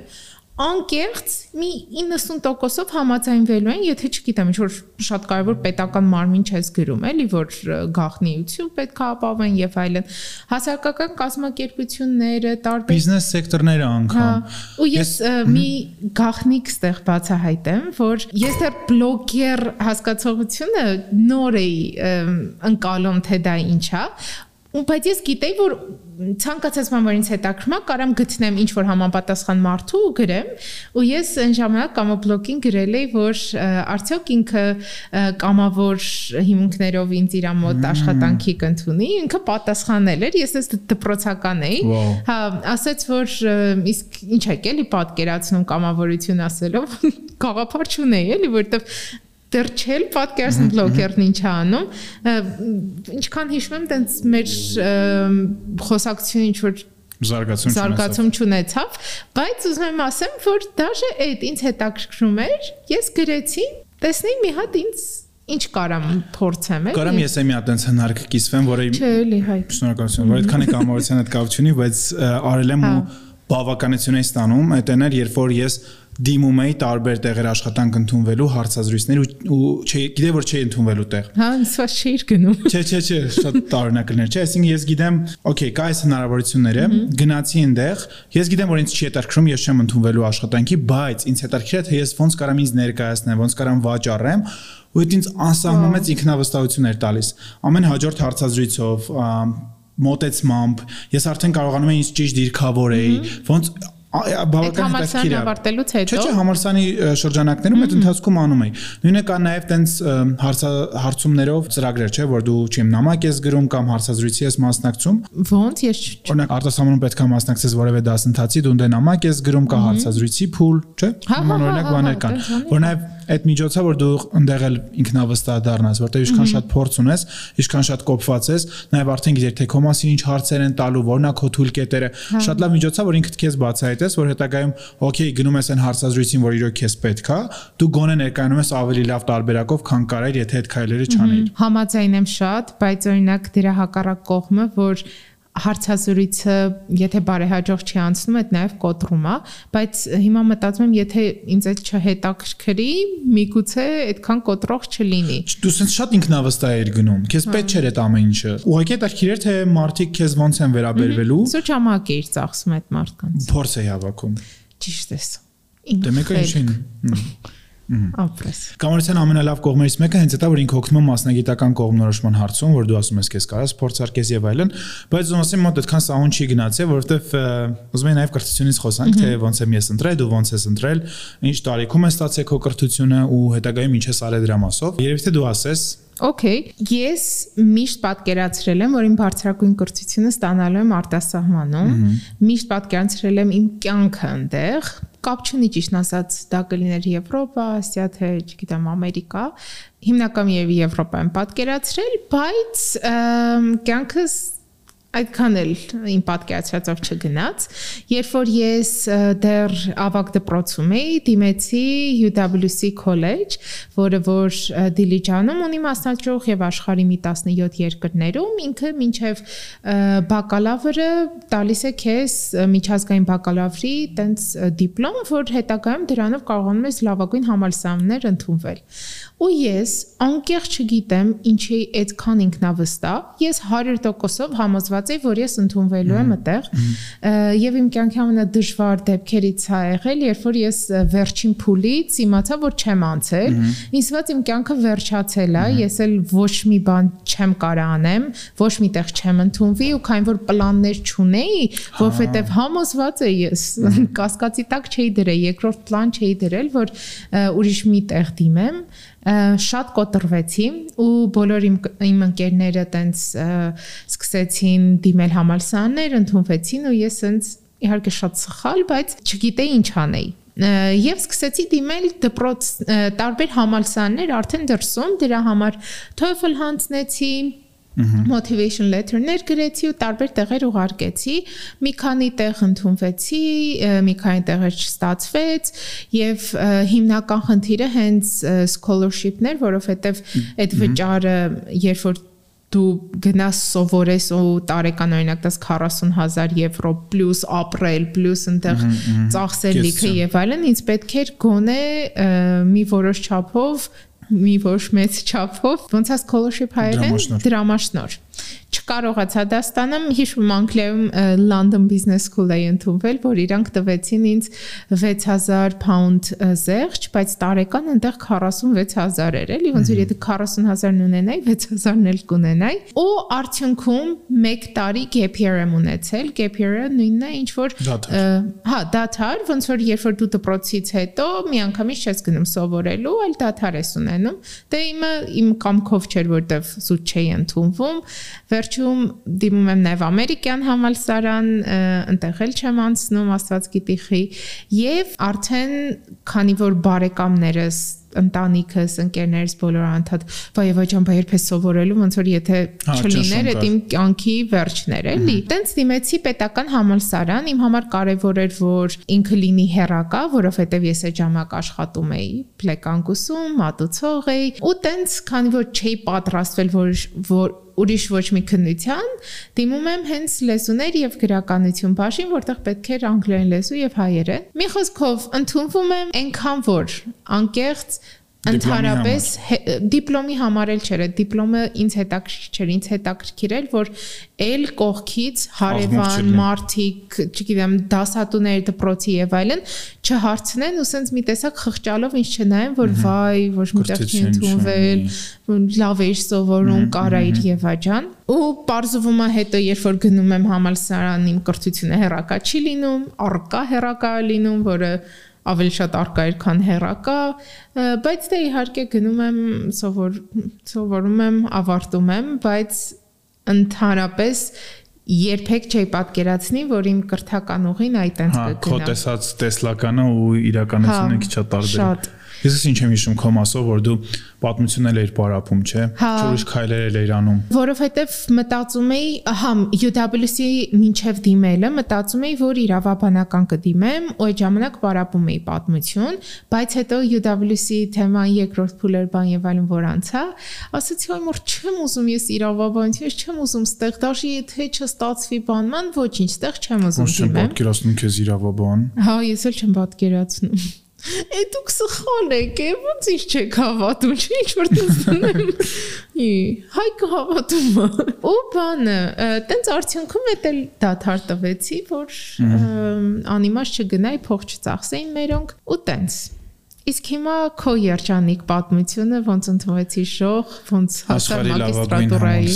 անկեղծ մի 90%-ով համաձայնվելու են, եթե չգիտեմ, ինչ որ շատ կարևոր պետական մարմին չես գրում, էլի որ գաղտնիություն պետք է ապավեն եւ այլն։ Հասարակական կազմակերպությունները, տարբեր բիզնես սեկտորները անգամ։ հա, Ու ես մի գաղտնիք ստեղ բացահայտեմ, որ ես դեռ բլոգեր հասկացողությունը նոր էի ընկալում, թե դա ինչ է, բայց ես գիտեի որ ցանկացած բան որ ինձ հետաքրքրում է կարամ գտնեմ ինչ որ համապատասխան մարդու ու գրեմ ու ես այն ժամանակ կամոբլոգին գրել էի որ արդյոք ինքը կամավոր հիմունքներով ինձ իր մոտ աշխատանքի կընդունի ինքը պատասխանել էր ես էս դպրոցական էի հա ասաց որ իսկ ինչ եք էլի պատկերացնում կամավորություն ասելով գաղափար չունեի էլի որովհետեւ դեռ չել պատկերացնում բլոգերն ինչ է անում ինչքան հիշում եմ տենց մեր խոսակցությունը ինչ որ զարգացում զարգացում չունեցավ բայց ուզում եմ ասեմ որ դաժե այդ ինձ հետաքրքրում էր ես գրեցի տեսնեի մի հատ ինձ ինչ կարամ փորձեմ էլի Կարամ ես էմի այտենց հնարք կիսվեմ որը Չէ, էլի հայ Շնորհակալություն որ այդքան է կամավորության հետ կապ չունի բայց արել եմ հա։ ու բավականություն է ստանում այդ էներ երբ որ ես դիմում էի տարբեր տեղեր աշխատանք ընդունվելու հարցազրույցներ ու չէ գիտե որ չէի ընդունվելու տեղ։ Հա, ինձ չէիր գնում։ Չէ, չէ, չէ, շատ տարօրինակներ չէ, այսինքն ես գիտեմ, օքեյ, կա այս հնարավորությունները, գնացի այնտեղ, ես գիտեմ որ ինձ չի հետաքրքրում, ես չեմ ընդունվելու աշխատանքի, բայց ինձ հետաքրքիր է թե ես ոնց կարամ ինձ ներկայացնեմ, ոնց կարամ վաճառեմ, ու դա ինձ անսահմանից ինքնավստահություն էր տալիս։ Ամեն հաջորդ հարցազրույցով մոտեցմամբ ես արդեն կարողանում եմ ինձ ճիշտ դիրքավորեի ոնց բավական հետաքրքիր է ավարտելուց հետո չէ չէ համալսանի շրջանակներում այդ ընթացքում անում էի նույնը կա նաև տենց հարցումներով ծրագրեր չէ որ դու չեմ նամակ ես գրում կամ հարցազրույցի ես մասնակցում ոնց ես օրինակ արտասահմանում պետք է մասնակցես որևէ դասընթացի դու դե նամակ ես գրում կա հարցազրույցի փուլ չէ նման օրինակ բաներ կան որ նաև այդ միջոցը որ դու ընդեղ էլ ինքնավստահ դառնաս որտեղ ինչքան շատ փորձ ունես ինչքան շատ կոփված ես նաև արդեն գիտեր թե քո մասին ինչ հարցեր են տալու որնա քո թույլ կետերը շատ լավ միջոց է որ ինքդ քեզ բացահայտես որ հետագայում օքեյ գնում ես այն հարցազրույցին որ իրոք քեզ պետք է դու գոնե ներկայանում ես ավելի լավ տարբերակով քան կարայր եթե այդ քայլերը չանեիր համաձայն եմ շատ բայց օրինակ դրա հակառակ կողմը որ հարցազրույցը եթե բարեհաջող չի անցնում, այդ նաև կոտրում է, բայց հիմա մտածում եմ, եթե ինձ այդ չհետաքրքրի, միգուցե այդքան կոտրող չլինի։ Դու սենց շատ ինքնավստահ ես գնում։ Քեզ պետք չէր այդ ամեն ինչը։ Ուղղակի հետաքրքիր էր թե մարդիկ քեզ ոնց են վերաբերվելու։ Սուրճ ամակ էիր ծախսում այդ մարդկանց։ Փորձ է հավաքում։ Ճիշտ ես։ Դե մեկը ինչին։ Ապրես։ Կամերցիան ամենալավ կողմերից մեկը հենց դա որ ինքը օգնում է մասնագիտական կողմնորոշման հարցում, որ դու ասում ես քեզ կարաս փորձարկես եւ այլն, բայց ոնցի մոտ այդքան սահուն չի գնացել, որովհետեւ ուզում եմ նաեւ կրթությունից խոսանք, թե ոնց եմ ես ընտրել, դու ոնց ես ընտրել, ինչ տարիքում ես ստացել քո կրթությունը ու հետագայում ինչ ես արել դրա մասով։ Երևի թե դու ասես Okay, ես միշտ պատկերացրել եմ, որ իմ բարձրագույն կրթությունը ստանալու եմ արտասահմանում։ Միշտ պատկերացրել եմ իմ կյանքը այնտեղ, կապ չունի ճիշտ ասած, դա կլիներ Եվրոպա, Ասիա, թե չգիտեմ, Ամերիկա։ Հիմնական եւ Եվրոպա եմ պատկերացրել, բայց կյանքս այդքան էլ իմ պատկերացրածով չգնաց երբ որ ես դեռ ավակ դպրոցում էի դիմեցի UWC College որը որ Դիլիջանում ունի մասնաճյուղ եւ աշխարհի մի 17 երկրներում ինքը մինչեւ բակալավրը տալիս է քեզ միջազգային բակալավրի տենց դիպլոմ որ հետագայում դրանով կարողանում ես լավագույն համալսարաններ ընդունվել ու ես անկեղծ չգիտեմ ինչի այդքան ինքնավստահ ես 100%-ով համոզված էի որ ես ընդունվելու եմ այդտեղ եւ իմ կյանքի ամենադժվար դեպքերից ա եղել երբ որ ես վերջին փուլից իմացա որ չեմ անցել թվաց իմ կյանքը վերջացել է ես էլ ոչ մի բան չեմ կարող անեմ ոչ միտեղ չեմ ընդունվի ու քան որ պլաններ չունեի որովհետեւ համոզված էի ես կասկածի տակ չէի դրել երկրորդ պլան չէի դրել որ ուրիշ մի տեղ դիմեմ շատ կոտրվեցի ու բոլոր իմ իմ ընկերները տենց սկսեցին դիմել համալսարաններ, ընդունվեցին ու ես ինձ իհարկե շատ սխալ, բայց չգիտեի ինչ անեի եւ սկսեցի դիմել դպրոց տարբեր համալսարաններ արդեն դրսում դրա համար TOEFL հանձնեցի motivation letter-ներ գրեցի ու տարբեր տեղեր ուղարկեցի։ Մի քանի տեղ ընդունվեցի, մի քանի տեղեր չստացվեց եւ հիմնական խնդիրը հենց scholarship-ներ, որովհետեւ այդ վճարը երբ որ դու գնաս սովորես ու տարեկան օրինակ դաս 40000 եվրո պլյուս ապրել պլյուս այնտեղ ծախսել լիքը եւ այլն ինձ պետք էր գոնե մի որոշ չափով մի ոչ մեծ չափով ոնց է scholarship հայերեն դրամաշնոր չկարողացա դա ստանամ հիշում Անգլիայում London Business School-ը ընդունվել, որ իրանք տվեցին ինձ 6000 pound զեղչ, բայց տարեկան այնտեղ 46000 էր, էլի ոնց որ եթե 40000-ն ունենայի, 6000-ն էլ կունենայի։ Ու արդյունքում 1 տարի gap year եմ ունեցել, gap year-ը նույնն է, ինչ որ հա, դաթար, ոնց որ երբ որ դու դպրոցից հետո մի անգամից չես գնում սովորելու, այլ դաթար ես ունենում։ Դե իմը իմ կամքով չէր, որտեվ զուտ չէի ընդունվում Վերջում դիմում եմ նաև ամերիկյան համալսարան, ընտեղ էլ չեմ անցնում, աստված գիտի խի, եւ արդեն քանի որ բարեկամներս ընտանիքս, ընկերներս բոլորը անդադ վայ վայ ջան, բայց երբ է սովորելու, ոնց որ եթե հա, չլիներ, այդ իմ կյանքի վերջներ էլի։ Տենց դիմեցի պետական համալսարան, իմ համար կարևոր էր, որ ինքը լինի հերակա, որովհետև ես այդ ժամանակ աշխատում էի պլեկանկուսում, մատուցող էի, ու տենց քանի որ չէի պատրաստվել, որ որ ուրիշ ոչ մի քննության, դիմում եմ հենց լեզուներ եւ գրականություն բաժին, որտեղ պետք էր անգլերեն լեզու եւ հայերեն։ Մի խոսքով ընդունվում եմ այնքան որ անկեղծ Ընդհանրապես դիպլոմի համար էլ չէր, դիպլոմը ինձ հետաքրքիր չէր, ինձ հետաքրքիր էր, որ էլ կողքից հարևան մարդիկ, չգիտեմ, դասատուներ, դպրոցի եւ այլն չհարցնեն ու սենց մի տեսակ խղճալով ինձ չնայեն, որ վայ, ոչ միտեղ չի ընդունվել, լավ էր սովորում, կարա իր եւ այջան։ Ու parzվում է հետո, երբ որ գնում եմ համալսարան, իմ կրթությունը հերակա չի լինում, առկա հերակա լինում, որը ավելի շատ արկա էր, քան հերակա, բայց դե իհարկե գնում եմ սովոր սովորում եմ, ավարտում եմ, բայց ընդհանրապես երբեք չի պատկերացնի, որ իմ կրթական ուղին այտենց կգնա։ Հա, քո տեսած տեսլականը ու իրականությունը հա, քիչ է տարբեր։ Շատ Ես ինչ եմ հիշում քո մասով, որ դու պատմությունն էիր պարապում, չէ՞։ հա։ Չորիշ քայլեր էիր անում։ Որովհետև մտածում էի, ահա UWC մինչև դիմելը մտածում էի, որ իրավաբանական կդիմեմ, ու այդ ժամանակ պարապում էի պատմություն, բայց հետո UWC թեման երկրորդ փուլեր բան եւ այլն որ անցա, ասացի, այ մոր չեմ ուզում ես իրավաբանություն, չեմ ուզում ստեղ դաշի եթե չստացվի բանման, ոչինչ, ստեղ չեմ ուզում դիմեմ։ Ո՞նց չեմ պատկերացնում քեզ իրավաբան։ Հա, ես էլ չեմ պատկերացնում։ Է դուք սխալ եք, ոնց ինչ չեք հավատում, ինչ որ տեսնեմ։ Ի, հայկը հավատում է։ Ու բանը, տենց արդյունքում էդ էլ դաթար տվեցի, որ անիմաց չգնայի, փող չծախսեին մերոնք ու տենց։ Իսկ հիմա քո երջանիկ պատմությունը ոնց ընդվեցի շող, ոնց հասար մագիստրատուրայի։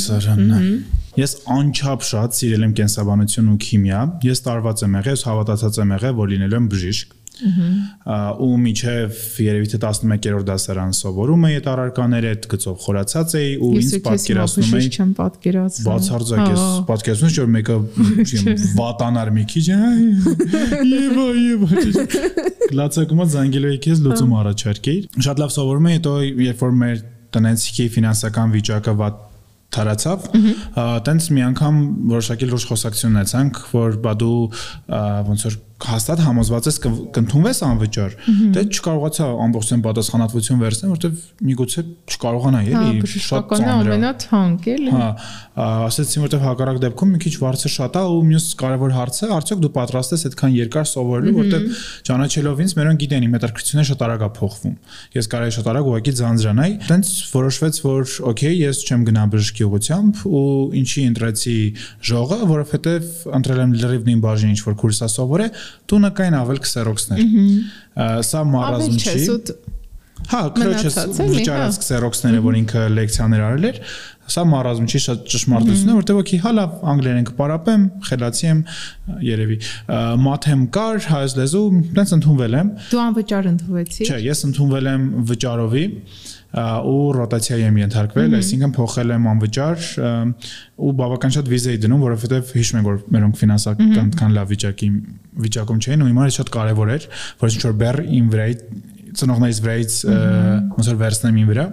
Ես անչափ շատ սիրել եմ կենսաբանություն ու քիմիա։ Ես տարված եմ եղել, հավատացած եմ եղել, որ լինելու եմ բժիշկ ու միջև երևի թե 11-րդ դասարան սովորում էի այդ առարկաները, այդ գծով խորացած էի ու ինձ պատկերացնում էի չեմ պատկերացնում։ Բացարձակ ես պատկերացնում եմ որ մեկը վատանար մի քիչ եւ եւ լացակումա զանգելով եկես լուծում առաջարկեի։ Շատ լավ սովորում էի, հետո երբ որ մեր տնեցիկի ֆինանսական վիճակը վատ թարացավ, տենց մի անգամ որոշակի լուրջ խոսակցություն ունեցանք, որ բա դու ոնց որ հաստատ համոզված ես կընդունվես անվճար։ Դե չկարողացա ամբողջությամբ պատասխանատվություն վերցնել, որովհետև միգուցե չկարողանա էլի շատ ծանր։ Ամենաթանկ էլի։ Հա, ասեցին որովհետև հակառակ դեպքում մի քիչ վարձը շատ է ու մյուս կարևոր հարցը արդյոք դու պատրաստ ես այդքան երկար սովորելու, որովհետև ճանաչելով ինձ մերոնք գիտեն իմ հետաքրքրությունը շատ արագ է փոխվում։ Ես կարայի շատ արագ ուղղակի ձանձրանայի։ Տենց որոշվեց, որ օքեյ, ես չեմ գնա բժշկի ուղությամբ ու ինչի ընտրեցի ժողը, որովհետև ընտրել եմ լրիվ նույն բաժին ինչ որ կուրսա սովորե, տունը կային ավել քսերոքսներ։ Սա մարազմ չի։ Հա, քրոջս վճարած քսերոքսները, որ ինքը լեկցիաներ արել էր, սա մարազմ չի շատ ճշմարտություն է, որտեղ ոքի հա լավ անգլերեն կպարապեմ, խելացի եմ երևի։ Մաթեմ կար, հայոց լեզու, տենց ընդունվել եմ։ Դու անվճար ընդունվեցի։ Չէ, ես ընդունվել եմ վճարովի ու ռոտացիայի եմ ենթարկվել, այսինքն փոխել եմ անվճար ու բավական շատ վիզա էի դնում, որովհետև հիշում եմ որ մերոնք ֆինանսական այդքան լավ վիճակի վիճակում չէին ու հիմա շատ կարևոր էր, որ ինչ որ բեռ իմ վրայի ծնողներից վրայից ոնց որ վերցնեմ իմ վրա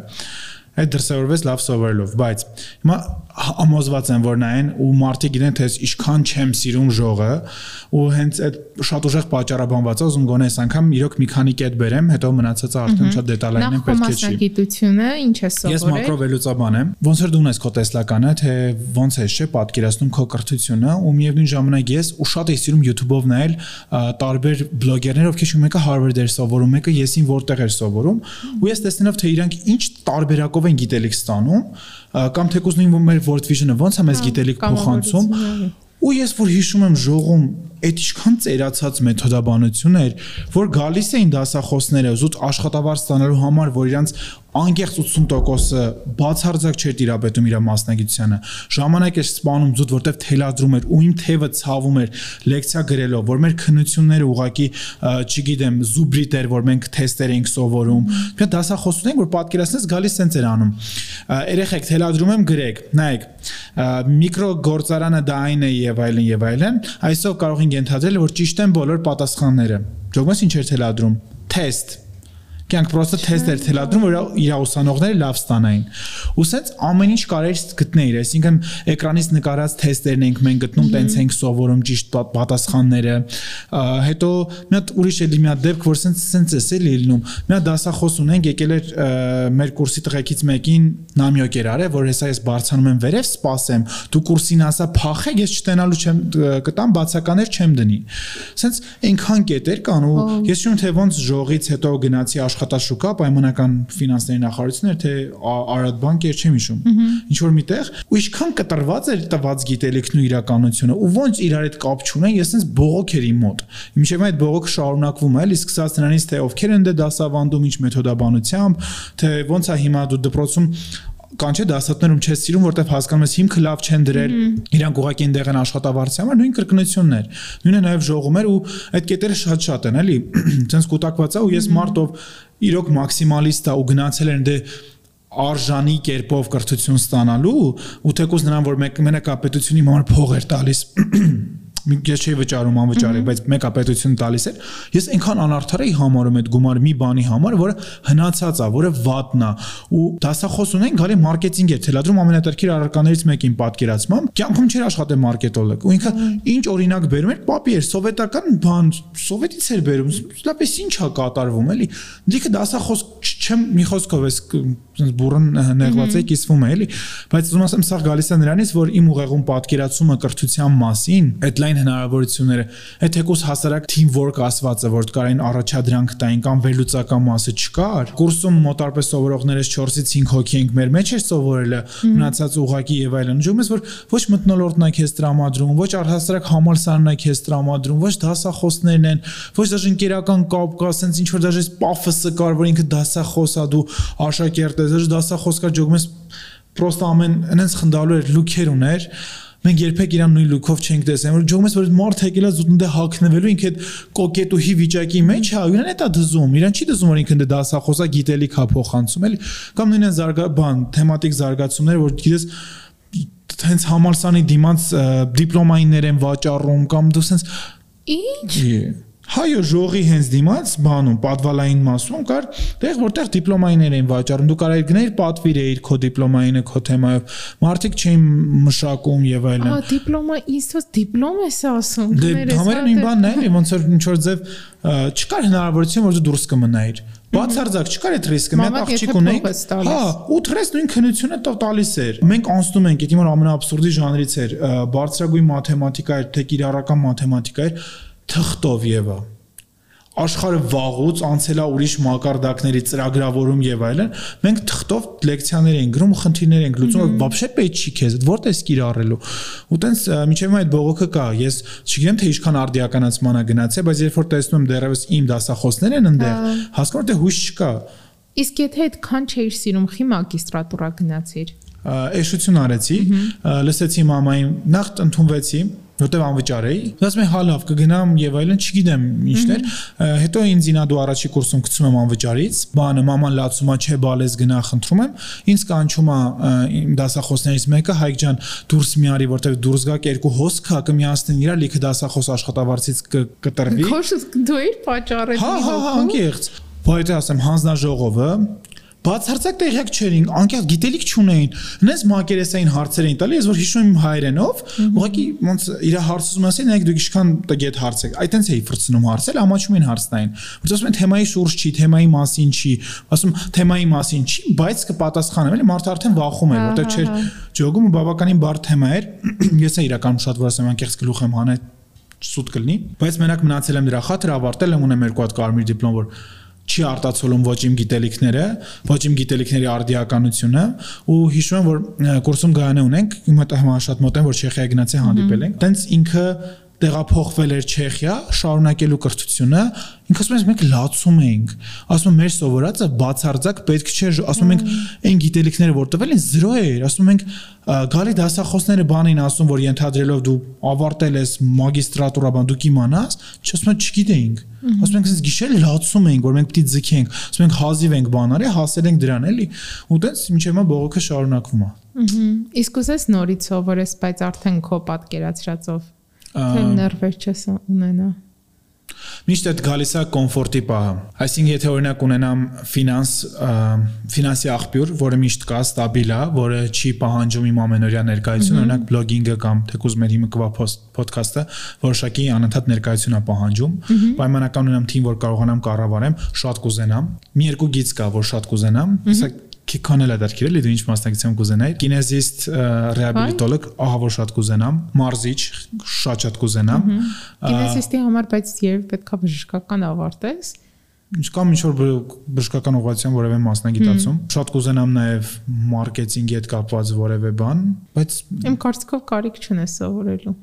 այդ դրսևորվեց լավ սովորելով, բայց հիմա ամոզված եմ որ նայեն ու մարդիկ գիտեն թե ինչքան չեմ սիրում ժողը ու հենց այդ շատ ուժեղ պատճառաբանված է ուզում գոնե այս անգամ իրոք մի քանի կետ բերեմ հետո մնացածը արդեն շատ դետալային պետք է չի մասնագիտությունը ինչ է սովորել ես մակրովելուծաբան եմ ոնց որ դու ունես քո տեսլականը թե ոնց է չէ պատկերացնում քո կրթությունը ու միևնույն ժամանակ ես ու շատ եմ սիրում YouTube-ով նայել տարբեր բլոգերներ ովքեր շու մեկը Harvard էր սովորում մեկը եսին որտեղ էր սովորում ու ես տեսնելով թե իրանք ինչ տարբերակով են գիտելիք ստանում կամ թեկուզ նույն մեր World Vision-ը ոնց է մեզ գիտելիք փոխանցում ու ես որ հիշում եմ ժողում այդ ինչքան ծերացած մեթոդաբանություն էր, որ գալիս էին դասախոսները զուտ աշխատավարձ ստանալու համար, որ իրանց անկեղծ 80%-ը բացարձակ չէր տիրապետում իր մասնագիտությանը։ Ժամանակ էր սպանում զուտ, որտեվ թելադրում էր ու իմ թևը ցավում էր լեկցիա գրելով, որ մեր քննությունները ուղակի, չգիտեմ, զուբրիտ էր, որ մենք թեստեր էինք սովորում։ Դա դասախոսություն ենք, որ պատկերացնես գալիս սենց էր անում։ Երեխեք թելադրում եմ գրեք, նայեք, միկրո գործարանը դա այն է եւ այլն եւ այլն։ Այսօր կարող ենք ենթադրել, որ ճիշտ են բոլոր պատասխանները։ Ջոգմես ինչ էր թելադրում։ Թեստ կյանք պրոստը թեստ էր թելադրում, որ իր ուսանողները լավ ստանային։ Ու սենց ամեն ինչ կարելի գտնել, այսինքն էկրանից նկարած թեստերն ենք մենք գտնում, տենց ենք սովորում ճիշտ պատասխանները։ Հետո մի հատ ուրիշ էլի մի հատ դեպք, որ սենց սենց էս էլի լինում։ Մի հատ դասախոս ունենք, եկել էր մեր կուրսի տղեկից մեկին նամյոկ էր արել, որ հեսա ես բարձանում եմ վերև, սպասեմ, դու կուրսին ասա փախեք, ես չտենալու չեմ կտամ բացականեր չեմ դնի։ Սենց այնքան կետեր կան ու ես չունեմ թե ոնց ժողից հետո գնացի աշխատաշուկա, պայմանական ֆինանսների նախարարությունն էր, թե Արադ բանկը էր, չեմ հիշում։ Ինչ որ միտեղ, ու ինչքան կտրված էր տված գիտելիքն ու իրականությունը, ու ոնց իրար հետ կապ չունեն, ես sense բողոք էր իմ մոտ։ Ինչեւ այդ բողոքը շարունակվում է, էլի սկսած նրանից թե ովքեր են դե դասավանդում, ինչ մեթոդաբանությամբ, թե ոնց է հիմա դու դպրոցում կան չէ դասատներում չես սիրում, որտեվ հասկանում ես հիմքը լավ չեն դրել, իրանք ուղղակի այնտեղ են աշխատավարձի համար, նույն կրկնություններ։ Նույնը նաև ժողումեր ու այդ կետերը շատ-շատ են, էլի։ Ցենց կուտակված է ու ես մարտով իրոք մաքսիմալիստ է ու գնացել են դե արժանի կերպով կրթություն ստանալու ու թեկուզ նրան որ մեկ մենակ ապետությունի համար փող էր տալիս ես չէի վճարում անվճարի, բայց մեկա պետությունը տալիս էր։ Ես այնքան անարդար էի համարում այդ գումարը մի բանի համար, որը հնացած է, որը վատն է ու դասախոս ունեն գալի մարքեթինգ է թելադրում ամենատերքիր առարկաներից մեկին պատկերացմամբ։ Կյանքում չէր աշխատել մարքետոլոգ։ Ու ինքը ինչ օրինակ բերում էր, պապի էր սովետական բան, սովետից էր բերում։ Լապես ինչ է կատարվում, էլի։ Դիքը դասախոս չեմ մի խոսքով էս բուրըն նեղված է կիսվում է, էլի, բայց ուզում ասեմ սա գալիս է նրանից, որ իմ ուղեղում պատկերացումը կրթության մասին, այդ լայն հնարավորությունները, այդ թեկուս հասարակ team work ասվածը, որ կարային առաջադրանք տային կամ վերլուծական մասը չկար։ Կուրսում մոտարպես սովորողներս 4-ից 5 հոգի ենք մեր մեջ էր սովորելը, մնացած ուղակի եւ այլն։ Ուժում ես որ ոչ մտնոլորտն է քեզ տրամադրում, ոչ առհասարակ համալսարանն է քեզ տրամադրում, ոչ դասախոսներն են, ոչ դաժե ընկերական կապ կա, ասենց ինչ որ դաժե պաֆոսը կար, որ ինքը դասախոս է, դու աշակերտ ես, դասախոս կա ջոգում ես պրոստը ամեն այնց խնդալու էր լուքեր ուներ մենք երբեք իրան նույն լուքով չենք տեսել որ ջոմես որ մարդ եկել է զուտ դե հակնվելու ինքը այդ կոկետուհի վիճակի մեջ հա իրան էտա դզում իրան չի դզում որ ինքը դե դասախոսա գիտելիք հա փոխանցում էլի կամ նույնն զարգա բան թեմատիկ զարգացումներ որ գիտես հենց համալսանի դիմաց դիպլոմայիններ են վաճառում կամ դու սենց ինչ Հայո ժողի հենց դիմաց բանում պատվալային մասում կար տեղ որտեղ դիպլոմայիներ էին վաճառում դու կարայիր գներ պատվիր էիր քո դիպլոմայինը քո թեմայով մարդիկ չէին մշակում եւ այլն Ահա դիպլոմա ինձ դիպլոմ ես ասում Դե համերը նույն բանն է ոնց որ ինչ որ ձև չկար հնարավորություն որ դու դուրս կմնայիր Բացարձակ չկար այդ ռիսկը, մենք աղջիկ ունենք։ Հա, ու թրես նույն քնությունը տալիս էր։ Մենք անցնում ենք, դա իմ ամենաաբսուրդի ժանրից էր, բարձրագույն մաթեմատիկա էր, թե կիրառական մաթեմատիկա էր թղթով եւա աշխարհը վաղուց անցելա ուրիշ մակարդակների ծրագրավորում եւ այլն մենք թղթով լեկցիաներ ենք գրում խնդիրներ ենք լուծում որ բաբշե պետք չի քեզ որտես կիրառելու ու տենց միջև այդ բողոքը կա ես չգիտեմ թե ինչքան արդիականացման է գնացել բայց երբ որ տեսնում եմ դեռևս իմ դասախոսներ են ընդեղ հա։ հասկանում թե հույս չկա իսկ եթե այդքան չէիր սիրում խի մագիստրատուրա գնացիր էշություն արեցի լսեցի մամային նախ ընդունվեցի որտեվ անվճար էի։ Ասում եմ հա լավ կգնամ եւ այլն, չգիտեմ ինչներ։ Հետո ինձ ինա դու առաջի կուրսում գցում եմ անվճարից, բանը մաման լացումա չէ բալես գնա խնդրում եմ։ Ինձ կանչում է իմ դասախոսներից մեկը Հայկ ջան դուրս մի արի, որտեվ դուրս գա երկու հոսքա կմիացնեն իրար լիքը դասախոս աշխատավարձից կտրվի։ Քոշ դու իր պատճառը։ Հա, հա, հա, անկեղծ։ Բայց ասեմ հանձնաժողովը բացարձակ տեղյակ չէին, անկյալ գիտելիք չունեին։ Նենց մակերեսային հարցեր էին տալի, ես որ հիշում եմ հայրենով, ուղղակի ոնց իր հարցում ասեն, նայեք դուք ինչքան տգետ հարց եք։ Այտենց էի ֆրցնում հարցել, ամաչում են հարցնային։ Որ ասում են թեմայի շուրջ չի, թեմայի մասին չի, ասում թեմայի մասին չի, բայց կպատասխանեմ, էլի մարդը արդեն վախում է, որտեղ չէր ջոգում ու բավականին բարդ թեմա էր։ Ես է իրականում շատ որ ասեմ, անկեղծ գլուխ եմ հանել սուտ կլինի, բայց մենակ մնացել եմ դրա խաթր ավարտել եմ ունեմ երկու հատ կարմիր դիպլոմ, որ չի արտացոլում ոչ իմ գիտելիքները, ոչ իմ գիտելիքների արդիականությունը ու հիշում եմ որ կուրսում գայանե ունենք, հիմա շատ մոտ եմ որ Չեխիա գնացի հանդիպել ենք։ Տենց ինքը տեղափոխվել էր Չեխիա, շարունակելու կրթությունը, ասում է մենք լացում էինք։ Ասում մեր սովորածը բացարձակ պետք չէր, ասում ենք այն գիտելիքները որ տվել են 0 էր, ասում ենք գալի դասախոսները բան էին ասում, որ ենթադրելով դու ավարտել ես մագիստրատուրա բան, դու կիմանաս, չասում են չգիտեինք։ Ասում ենք ասես գիշեր լացում էինք, որ մենք պիտի ձգենք, ասում ենք հազիվ ենք բանարի, հասել ենք դրան էլի։ Ու տենց մինչև հիմա բողոքը շարունակվում է։ Իսկ ուզես նորից սովորես, բայց արդեն քո պատկերացրածով թե ներվեր չես ունենա Միշտ այդ գալիս է կոմֆորտի պահը։ Այսինքն եթե օրինակ ունենամ ֆինանս ֆինանսի աղբյուր, որը միշտ կա, ստաբիլ է, որը չի պահանջում իմ ամենօրյա ներկայություն, օրինակ բլոգինգը կամ թեկուզ մեր հիմա կվա ոդքասթը, որոշակի անընդհատ ներկայություն է պահանջում։ Պայմանական ունեմ թիմ, որ կարողանամ կառավարեմ, շատ կուզենամ։ Մի երկու գիծ կա, որ շատ կուզենամ, հեսա քիքանել է դարքիրել, դու ինչ մասնակցություն կուզենայի։ Կինեզիստ, ռեաբիլիտոլոգ, ահա որ շատ կուզենամ, մարզիչ, շատ շատ կուզենամ։ Կինեզիստի համար բայց երբ պետքա բժշկական ավարտես, Ինչ կամ ինչ որ բժշկական ուղղվածության որևէ մասնագիտացում։ Շատ կուզենամ նաև մարքեթինգի հետ կապված որևէ բան, բայց իմ կարծիքով կարիք չունես սովորելու։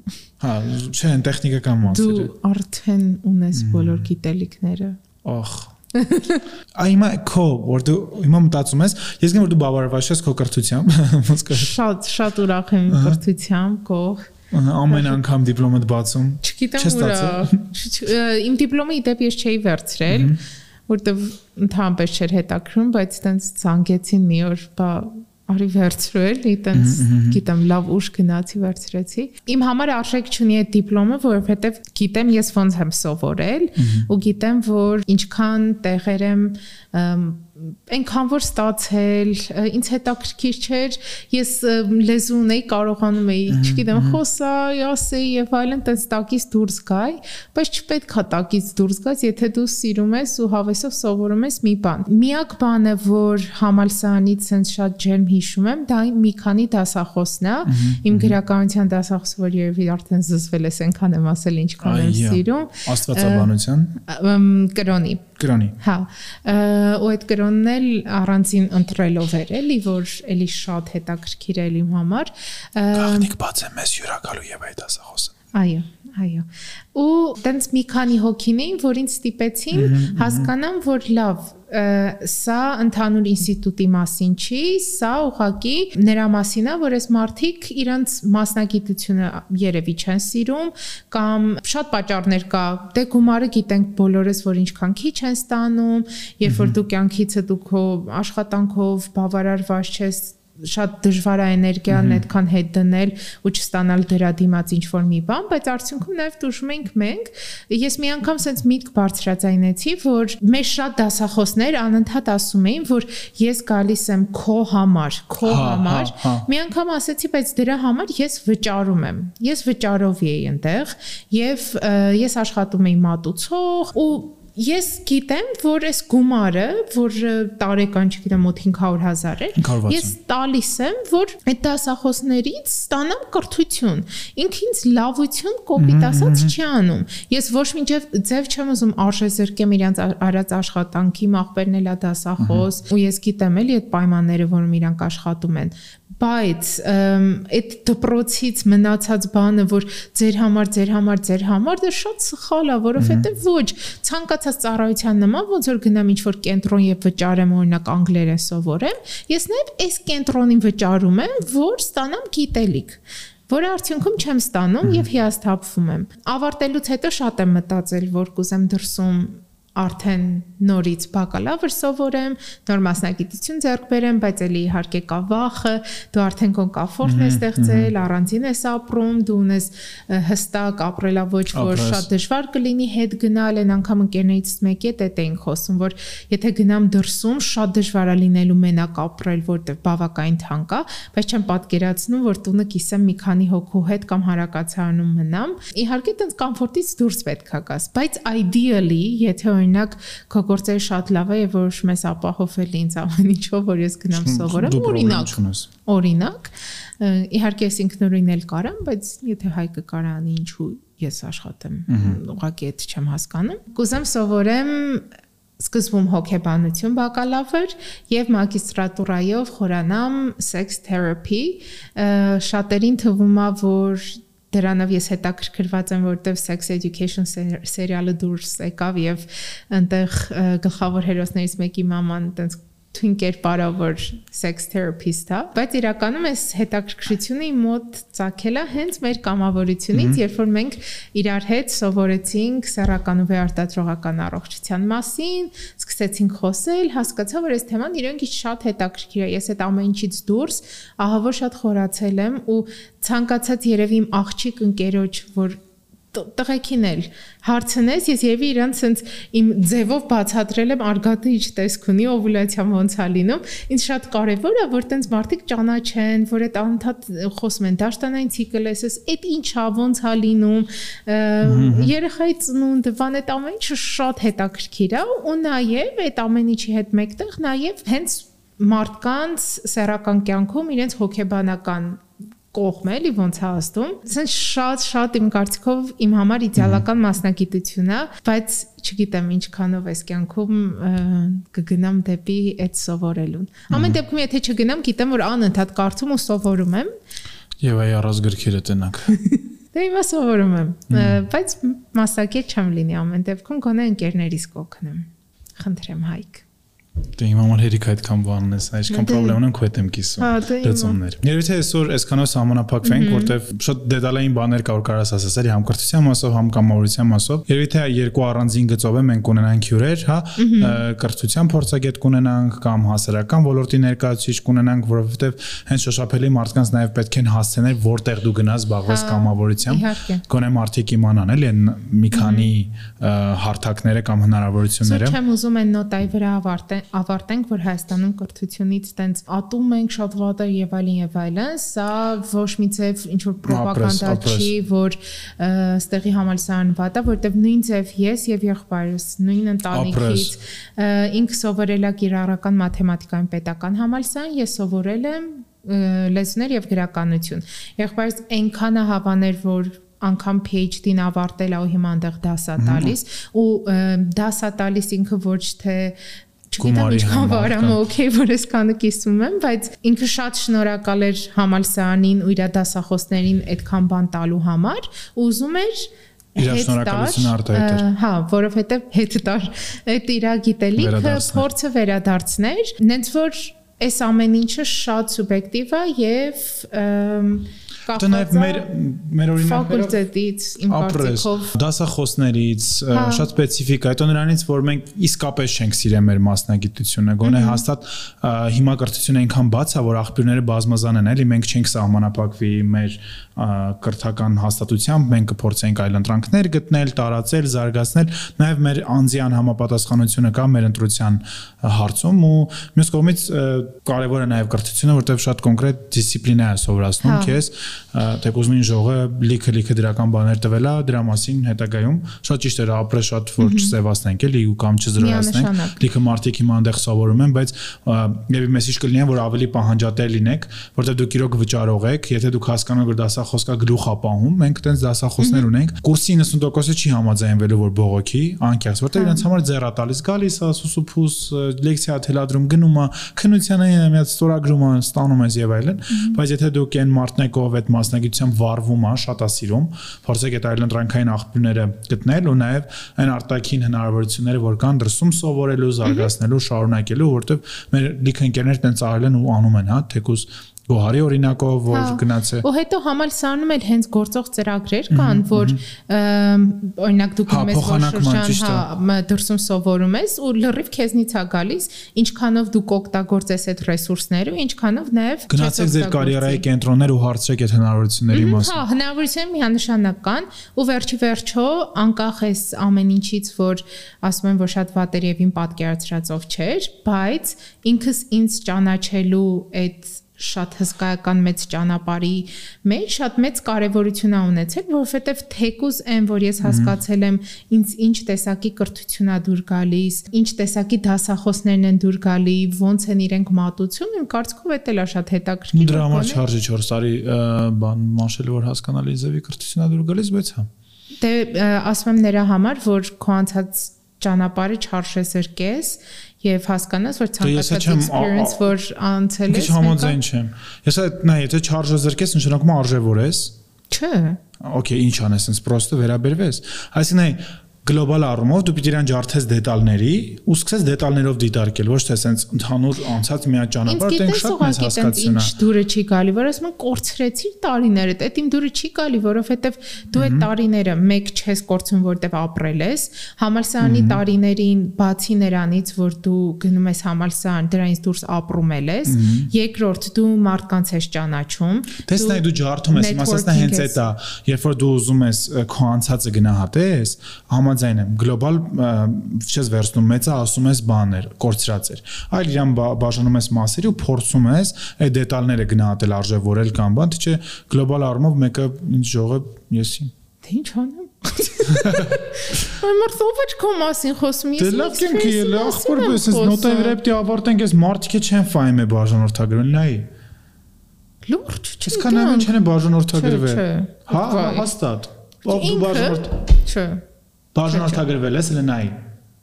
Հա, չէ, տեխնիկական մասերը։ Դու արդեն ունես բոլոր գիտելիքները։ Ախ, Այ հիմա քո որ դու հիմա մտածում ես, ես գիտեմ որ դու բավարարված ես քո կրթությամբ, ոնց կա։ Շատ շատ ուրախ եմ կրթությամբ, կող ամեն անգամ դիպլոմդ բացում։ Չգիտեմ ուրա։ Իմ դիպլոմը իդեպ ես չէի վերցրել, որտեվ ընդհանրապես չէր հետաքրում, բայց տենց ցանկեցին մի օր, բա արի վերցրել, այտենց գիտեմ լավ ուշ գնացի վերցրեցի։ Իմ համար արժեք չունի այդ դիպլոմը, որովհետև գիտեմ ես ոնց եմ սովորել ու գիտեմ որ ինչքան տեղեր եմ այնքան որ ստացել, ինձ հետաքրքիր չէր, ես լեզու ունեի, կարողանում էի, չգիտեմ, խոսալ, ասեի եւ այլն, տես տակից դուրս գայ, բայց չպետք է տակից դուրս գաս, եթե դու սիրում ես ու հավեսով սովորում ես մի բան։ Միակ բանը, որ համալսարանից sense շատ ջերմ հիշում եմ, դա մի քանի դասախոսն է, իմ գրականության դասախոս, որ երևի արդեն զզվել ես, այնքան եմ ասել, ինչքան եմ սիրում։ Աստվածաբանության։ Կրոնի Կրոնի։ Հա։ Ու այդ կրոնն էլ առանցին ընտրելով էր էլի, որ էլի շատ հետաքրքիր է իմ համար։ Գաղտնիք բաց է մեզ հյուրակալու եւ այդ ասախոսը։ Այո, այո։ Ու տենց մի քանի հոգին էին, որ ինձ ստիպեցին հասկանամ, որ լավ, սա ընդհանուր ինստիտուտի մասին չի, սա ուղղակի նրա մասին է, որ այս մարդիկ իրանց մասնագիտությունը երևի չեն սիրում կամ շատ պատճառներ կա։ Դե գումարը գիտենք բոլորս, որ ինչքան քիչ են ստանում, երբ որ դու կյանքիցը դու քո աշխատանքով բավարարված ես շատ դժվար է էներգիան այդքան հետ դնել ու չստանալ դրա դիմաց ինչ որ մի բան, բայց արդյունքում նաև դժում ենք մենք։ Ես մի անգամ sense միտք բարձրացայնեցի, որ մեր շատ դասախոսներ անընդհատ ասում էին, որ ես գալիս եմ քո համար, քո հա, հա, համար։ հա։ Մի անգամ ասեցի, բայց դրա համար ես վճարում եմ։ Ես վճարով էի այնտեղ եւ ես աշխատում էի մատուցող ու Ես գիտեմ, որ այս գումարը, որ տարեկան, չգիտեմ, մոտ 500.000 է, ես տալիս եմ, որ այդ դասախոսներից ստանամ կրթություն։ Ինքը ինձ լավություն կոպիտ ասած չի անում։ Ես ոչ մինչև ձև չեմ ուզում արժեզրկեմ իրանց արած աշխատանքի մախբերն էլա դասախոս, ու ես գիտեմ էլի այդ պայմանները, որում իրանք աշխատում են բայց այդ դպրոցից մնացած բանը որ ձեր համար ձեր համար ձեր համար դա շատ սխալ է որովհետեւ ոչ ցանկացած ծառայության նման ոնց որ գնամ ինչ որ կենտրոն եւ վճարեմ օրինակ անգլերեն սովորեմ ես նաեւ այս կենտրոնին վճարում եմ որ ստանամ գիտելիք որը արդյունքում չեմ ստանում եւ հիասթափվում եմ ավարտելուց հետո շատ եմ մտածել որ կուզեմ դրսում արդեն նորից բակալավր սովորեմ, նոր մասնագիտություն ձեռք բերեմ, բայց ելի իհարկե կա վախը, դու արդեն քո կոմֆորտն ես ստեղծել, առանձին ես ապրում, դու ունես հստակ ապրելավոճ, որ շատ դժվար կլինի հետ գնալ, այն անգամ ընկերներից մեկի հետ էտ էինք խոսում, որ եթե գնամ դրսում, շատ դժվար է լինելու մենակ ապրել, որտեղ բավականին թանկ է, բայց չեմ պատկերացնում, որ տունը կիսեմ մի քանի հոգու հետ կամ հարակացարանում մնամ։ Իհարկե, տենց կոմֆորտից դուրս պետքա գաս, բայց ideally, եթե օրինակ քո գործերը շատ լավ է եւ որոշում ես ապահովել ինձ ամեն ինչով, որ ես գնամ սովորեմ, օրինակ։ Օրինակ, իհարկե ես ինքնուրույն էլ կարամ, բայց եթե հայկը կարանի ինչու ես աշխատեմ, ուղղակի այդ չեմ հասկանում։ Կուզեմ սովորեմ սկզբում հոգեբանություն բակալավր եւ մագիստրատուրայով խորանամ sex therapy շատերին թվում է որ դրանով ես հետաքրքրված եմ, որովհետև Sex Education սերիալը դուրս եկավ եւ այնտեղ գլխավոր հերոսներից մեկի մաման այտենց թույն կերպարով որ sex therapist է, բայց իրականում այս հետաքրքրությունը իմ մոտ ցակելա հենց մեր կամավորությունից, երբ որ մենք իրար հետ սովորեցինք սեռական ու վերարտադրողական առողջության մասին, սկսեցինք խոսել, հասկացա, որ այս թեման իրենք շատ հետաքրքիր է։ Ես այդ ամեն ինչից դուրս ահա որ շատ խորացել եմ ու ցանկացած երևի իմ աղջիկ ընկերոջ, որ տղեկին էլ հարցնես, ես եւի իրան ցենց իմ ձևով բացատրել եմ արգատիչ տեսք ունի օվուլյացիան ոնց է լինում։ Ինձ շատ կարևոր է, որ տենց մարդիկ ճանաչեն, որ այդ անընդհատ խոսում են դաշտանային ցիկլս, այդ ինչա, ոնց է լինում։ Երեխայի ծնունդը, բան այդ ամեն ինչը շատ հետաքրքիր է ու նաեւ այդ ամեն ինչի հետ մեկտեղ նաեւ հենց մարդկանց սեռական կյանքում իրենց հոգեբանական կողմ էլի ոնց է ասում։ Ասեն շատ շատ իմ կարծիքով իմ համար իդեալական մասնագիտություն է, բայց չգիտեմ ինչքանով էս կյանքում կգնամ դեպի այդ սովորելուն։ Ամեն դեպքում եթե չգնամ, գիտեմ որ անընդհատ կարծում ու սովորում եմ։ Եվ այ առանց գրքերը տնակ։ Դե հիմա սովորում եմ, բայց մասնակից չեմ լինի ամեն դեպքում, գոնե ընկերներիս կօգնեմ։ Խնդրեմ Հայկ։ Դե իմ համար հերիք այդքան բանն է, այսքան դե- խնդրեմ ունեմ քո հետ եմ կիսում։ Դրծումներ։ Երևի թե այսօր այսքանով սահմանափակվենք, որտեվ շատ դետալային բաներ կա որ կարաս ասես, էլի համ կրթության մասով, համ կամավորության մասով։ Երևի թե երկու առանձին գծով է մենք ունենանք հյուրեր, հա, կրթության փորձագետ կունենանք կամ հասարակական ոլորտի ներկայացուցիչ կունենանք, որովհետեւ հենց շոշափելի մարդկանց նաև պետք են հասցնել որտեղ դու գնաս զբաղվես հա, կամավորությամբ։ Գոնե մարդիկ իմանան, էլի մի քանի հարթակները կամ հնարավորությունները։ Չեմ ուզում այն նոտայի վրա ավարտել ավարտենք, որ Հայաստանում կրթությունից տենց ատում ենք շատ վատ է եւ այլն եւ այլն, սա ոչ մի ձև ինչ որ ռոպագանդա չի, որ ստեղի համալսարան վատ է, որտեվ նույն ձև ես եւ եղբայրս նույն ընտանիքից ինքը սովորել է կիրառական մաթեմատիկային պետական համալսարան, ես սովորել եմ լեզուներ եւ գրականություն։ Եղբայրս այնքան է հավաներ, որ անգամ PhD-ն ավարտել է ու հիմա այնտեղ դասա տալիս ու դասա տալիս ինքը ոչ թե չգիտեմ ինչքան վարամ օքեյ որ ես կանը կիսում եմ, բայց ինքը շատ շնորհակալ էր համալսարանին ու իր դասախոսներին այդքան բան տալու համար, ուզում էր իր շնորհակալությունը արտահայտել։ Հա, որովհետև հետ տար այդ իր գիտելիքը փորձը վերադարձներ, նենց որ այս ամեն ինչը շատ սուբյեկտիվ է եւ Դա նաև մեր մեր օրինակներով ֆակուլտետից, իմ կարծիքով դասախոսներից հա։ շատ սպეციფიկ, այտո նրանից, որ մենք իսկապես չենք սիրել մեր մասնագիտությունը, գոնե հաստատ հիմա կրթությունը այնքան բաց է, որ աղբյուրները բազմազան են, էլի մենք չենք սահմանապակվի մեր կրթական հաստատությամբ, մենք կփորձենք այլ ընտրանքներ գտնել, տարածել, զարգացնել, նաև մեր անձյան համապատասխանությունը կա մեր ընտրության հարցում ու մյուս կողմից կարևոր է նաև կրթությունը, որտեղ շատ կոնկրետ դիսցիպլինա է սովորածնում հա։ քեզ, թեկուզ նույն ժողը լիքը լիքը դրական բաներ տվել է դրա մասին հետագայում շատ ճիշտ էր ապրել շատ որ չսևացնենք էլի ու կամ չզրոյացնենք լիքը մարդիկ հիմա այնտեղ սովորում են բայց եւի մեսիջ կլինի որ ավելի պահանջատեր լինեք որտեղ դուք իրոք վճարող եք եթե դուք հասկանաք որ դասախոս կա գլուխապահում մենք տենց դասախոսներ ունենք կուրսի 90%-ը չի համաձայնվելու որ բողոքի անկեղծ որտեղ իրենց համար ձեռա տալիս գալիս է սուսուփուս լեկցիա թելադրում գնում է քննությանը մի հատ ստորագրում է ստանում ես եւ այլն բայց եթե դուք այն մարդն եք ով այդ մասնագիտությամբ վառվում է, շատ է սիրում, փորձեք այդ այլընտրանքային աղբյուրները գտնել ու նաև այն արտաքին հնարավորությունները, որ կան դրսում սովորելու, զարգացնելու, շարունակելու, որովհետև մեր լիքը ընկերներ տենց արել են ու անում են, հա, թեկուզ Գոհարի օրինակով, որ հա, գնաց է։ Ու հետո համալսարանում էլ հենց գործող ծրագրեր կան, որ օրինակ դու գնում ես շրջան, հա, դրսում սովորում ես ու լրիվ քեզնից է գալիս, ինչքանով դու կօգտագործես այդ ռեսուրսները ու ինչքանով նաև գնացեք ձեր կարիերայի կենտրոններ ու հարցրեք այդ հնարավորությունների մասին։ Հա, հնարավորությունները միանշանակ կան ու վերջի վերջո անկախ էս ամեն ինչից, որ ասում են, որ շատ վատեր եւ իմ պատկերացրածով չէր, բայց ինքս ինձ ճանաչելու այդ շատ հսկայական մեծ ճանապարհի մեջ շատ մեծ կարևորություն ա ունեցել, որովհետև թեկուզ այն, որ ես հասկացել եմ, ինձ ինչ տեսակի կրթություն ա դուր գալիս, ինչ տեսակի դասախոսներն են դուր գալի, ոնց են իրենք մատուցում, իմ կարծիքով դա էլ է շատ հետաքրքիր։ Դրա համար չարժի 4 տարի բան մաշել որ հասկանալի ձևի կրթություն ա դուր գալիս, բայց հա։ Դե ասում եմ նրա համար, որ քո անցած ճանապարհը չարժես ըրկես եւ հասկանաս որ դե ցանկացած experience որ անցել ես Քիչ համաձայն չեմ ես այդ նա եթե չարժը զրկես նշանակում արժևոր ես չէ Okay, ինչ անես, ինձ պրոստը վերաբերվես։ Այսինքն գլոբալ առումով դու պիտի իրան ջարդես դետալների ու սկսես դետալներով դիտարկել, ոչ թե ասենց ընդհանուր անցած մի ճանապարհ դենք շատ մեծ հասկացություն է։ Ինչ դուրը չի գալի, որ ասում են կորցրեցիր տարիները, դա իմ դուրը չի գալի, որովհետև դու այդ տարիները մեկ չես կորցում, որտեվ ապրել ես, համալսարանի տարիներին բացի նրանից, որ դու գնում ես համալսարան, դրանից դուրս ապրում ես, երկրորդ դու մարդկանց ես ճանաչում։ Տեսնայ դու ջարդում ես, իմ ասածն է հենց այդ է, երբ որ դու ուզում ես քո անցածը գնահատես, համա համաձայն եմ գլոբալ չես վերցնում մեծը ասում ես բաներ կորցրած էր այլ իրան բաժանում ես մասերի ու փորձում ես այդ դետալները գնահատել արժևորել կամ բան թե չէ գլոբալ առումով մեկը ինչ ժողը եսի թե ինչ անեմ Այ մարդով է քո մասին խոսում ես։ Դե լավ կյանքի է, ախոր պես ես վրա պետք է ավարտենք, ես մարդիկը չեն ֆայմ է բաժանորդագրել, նայ։ Լուրջ, Այսքան ամեն չեն բաժանորդագրվել։ Հա, հաստատ։ Ով դու բաժանորդ։ Չէ։ Բաժանորդագրվել ես Լենայի։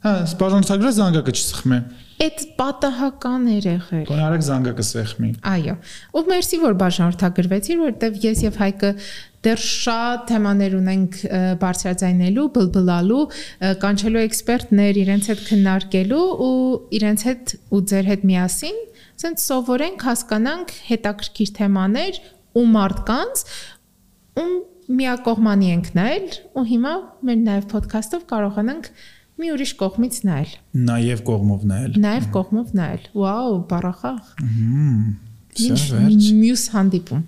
Հա, բաժանորդագրը զանգակը չսխմե։ Այդ պատահական էր եղել։ Բան արեք զանգակը սեղմի։ Այո։ Ու մերսի որ բաժանորդագրվեցիր, որովհետև ես եւ Հայկը դեռ շատ թեմաներ ունենք բարձրաձայնելու, բլբլալու, կանչելու էքսպերտներ իրենց հետ քննարկելու ու իրենց հետ ու ձեր հետ միասին ցենց սովորենք, հասկանանք հետաքրքիր թեմաներ ու մարդկանց ու միակողմանի ենք նայել ու հիմա մեր նաև ոդքասթով կարողանանք մի ուրիշ կողմից նայել։ Նաև կողմով նայել։ Նաև կողմով նայել։ Վաու, բարախախ։ Մյուս հանդիպում։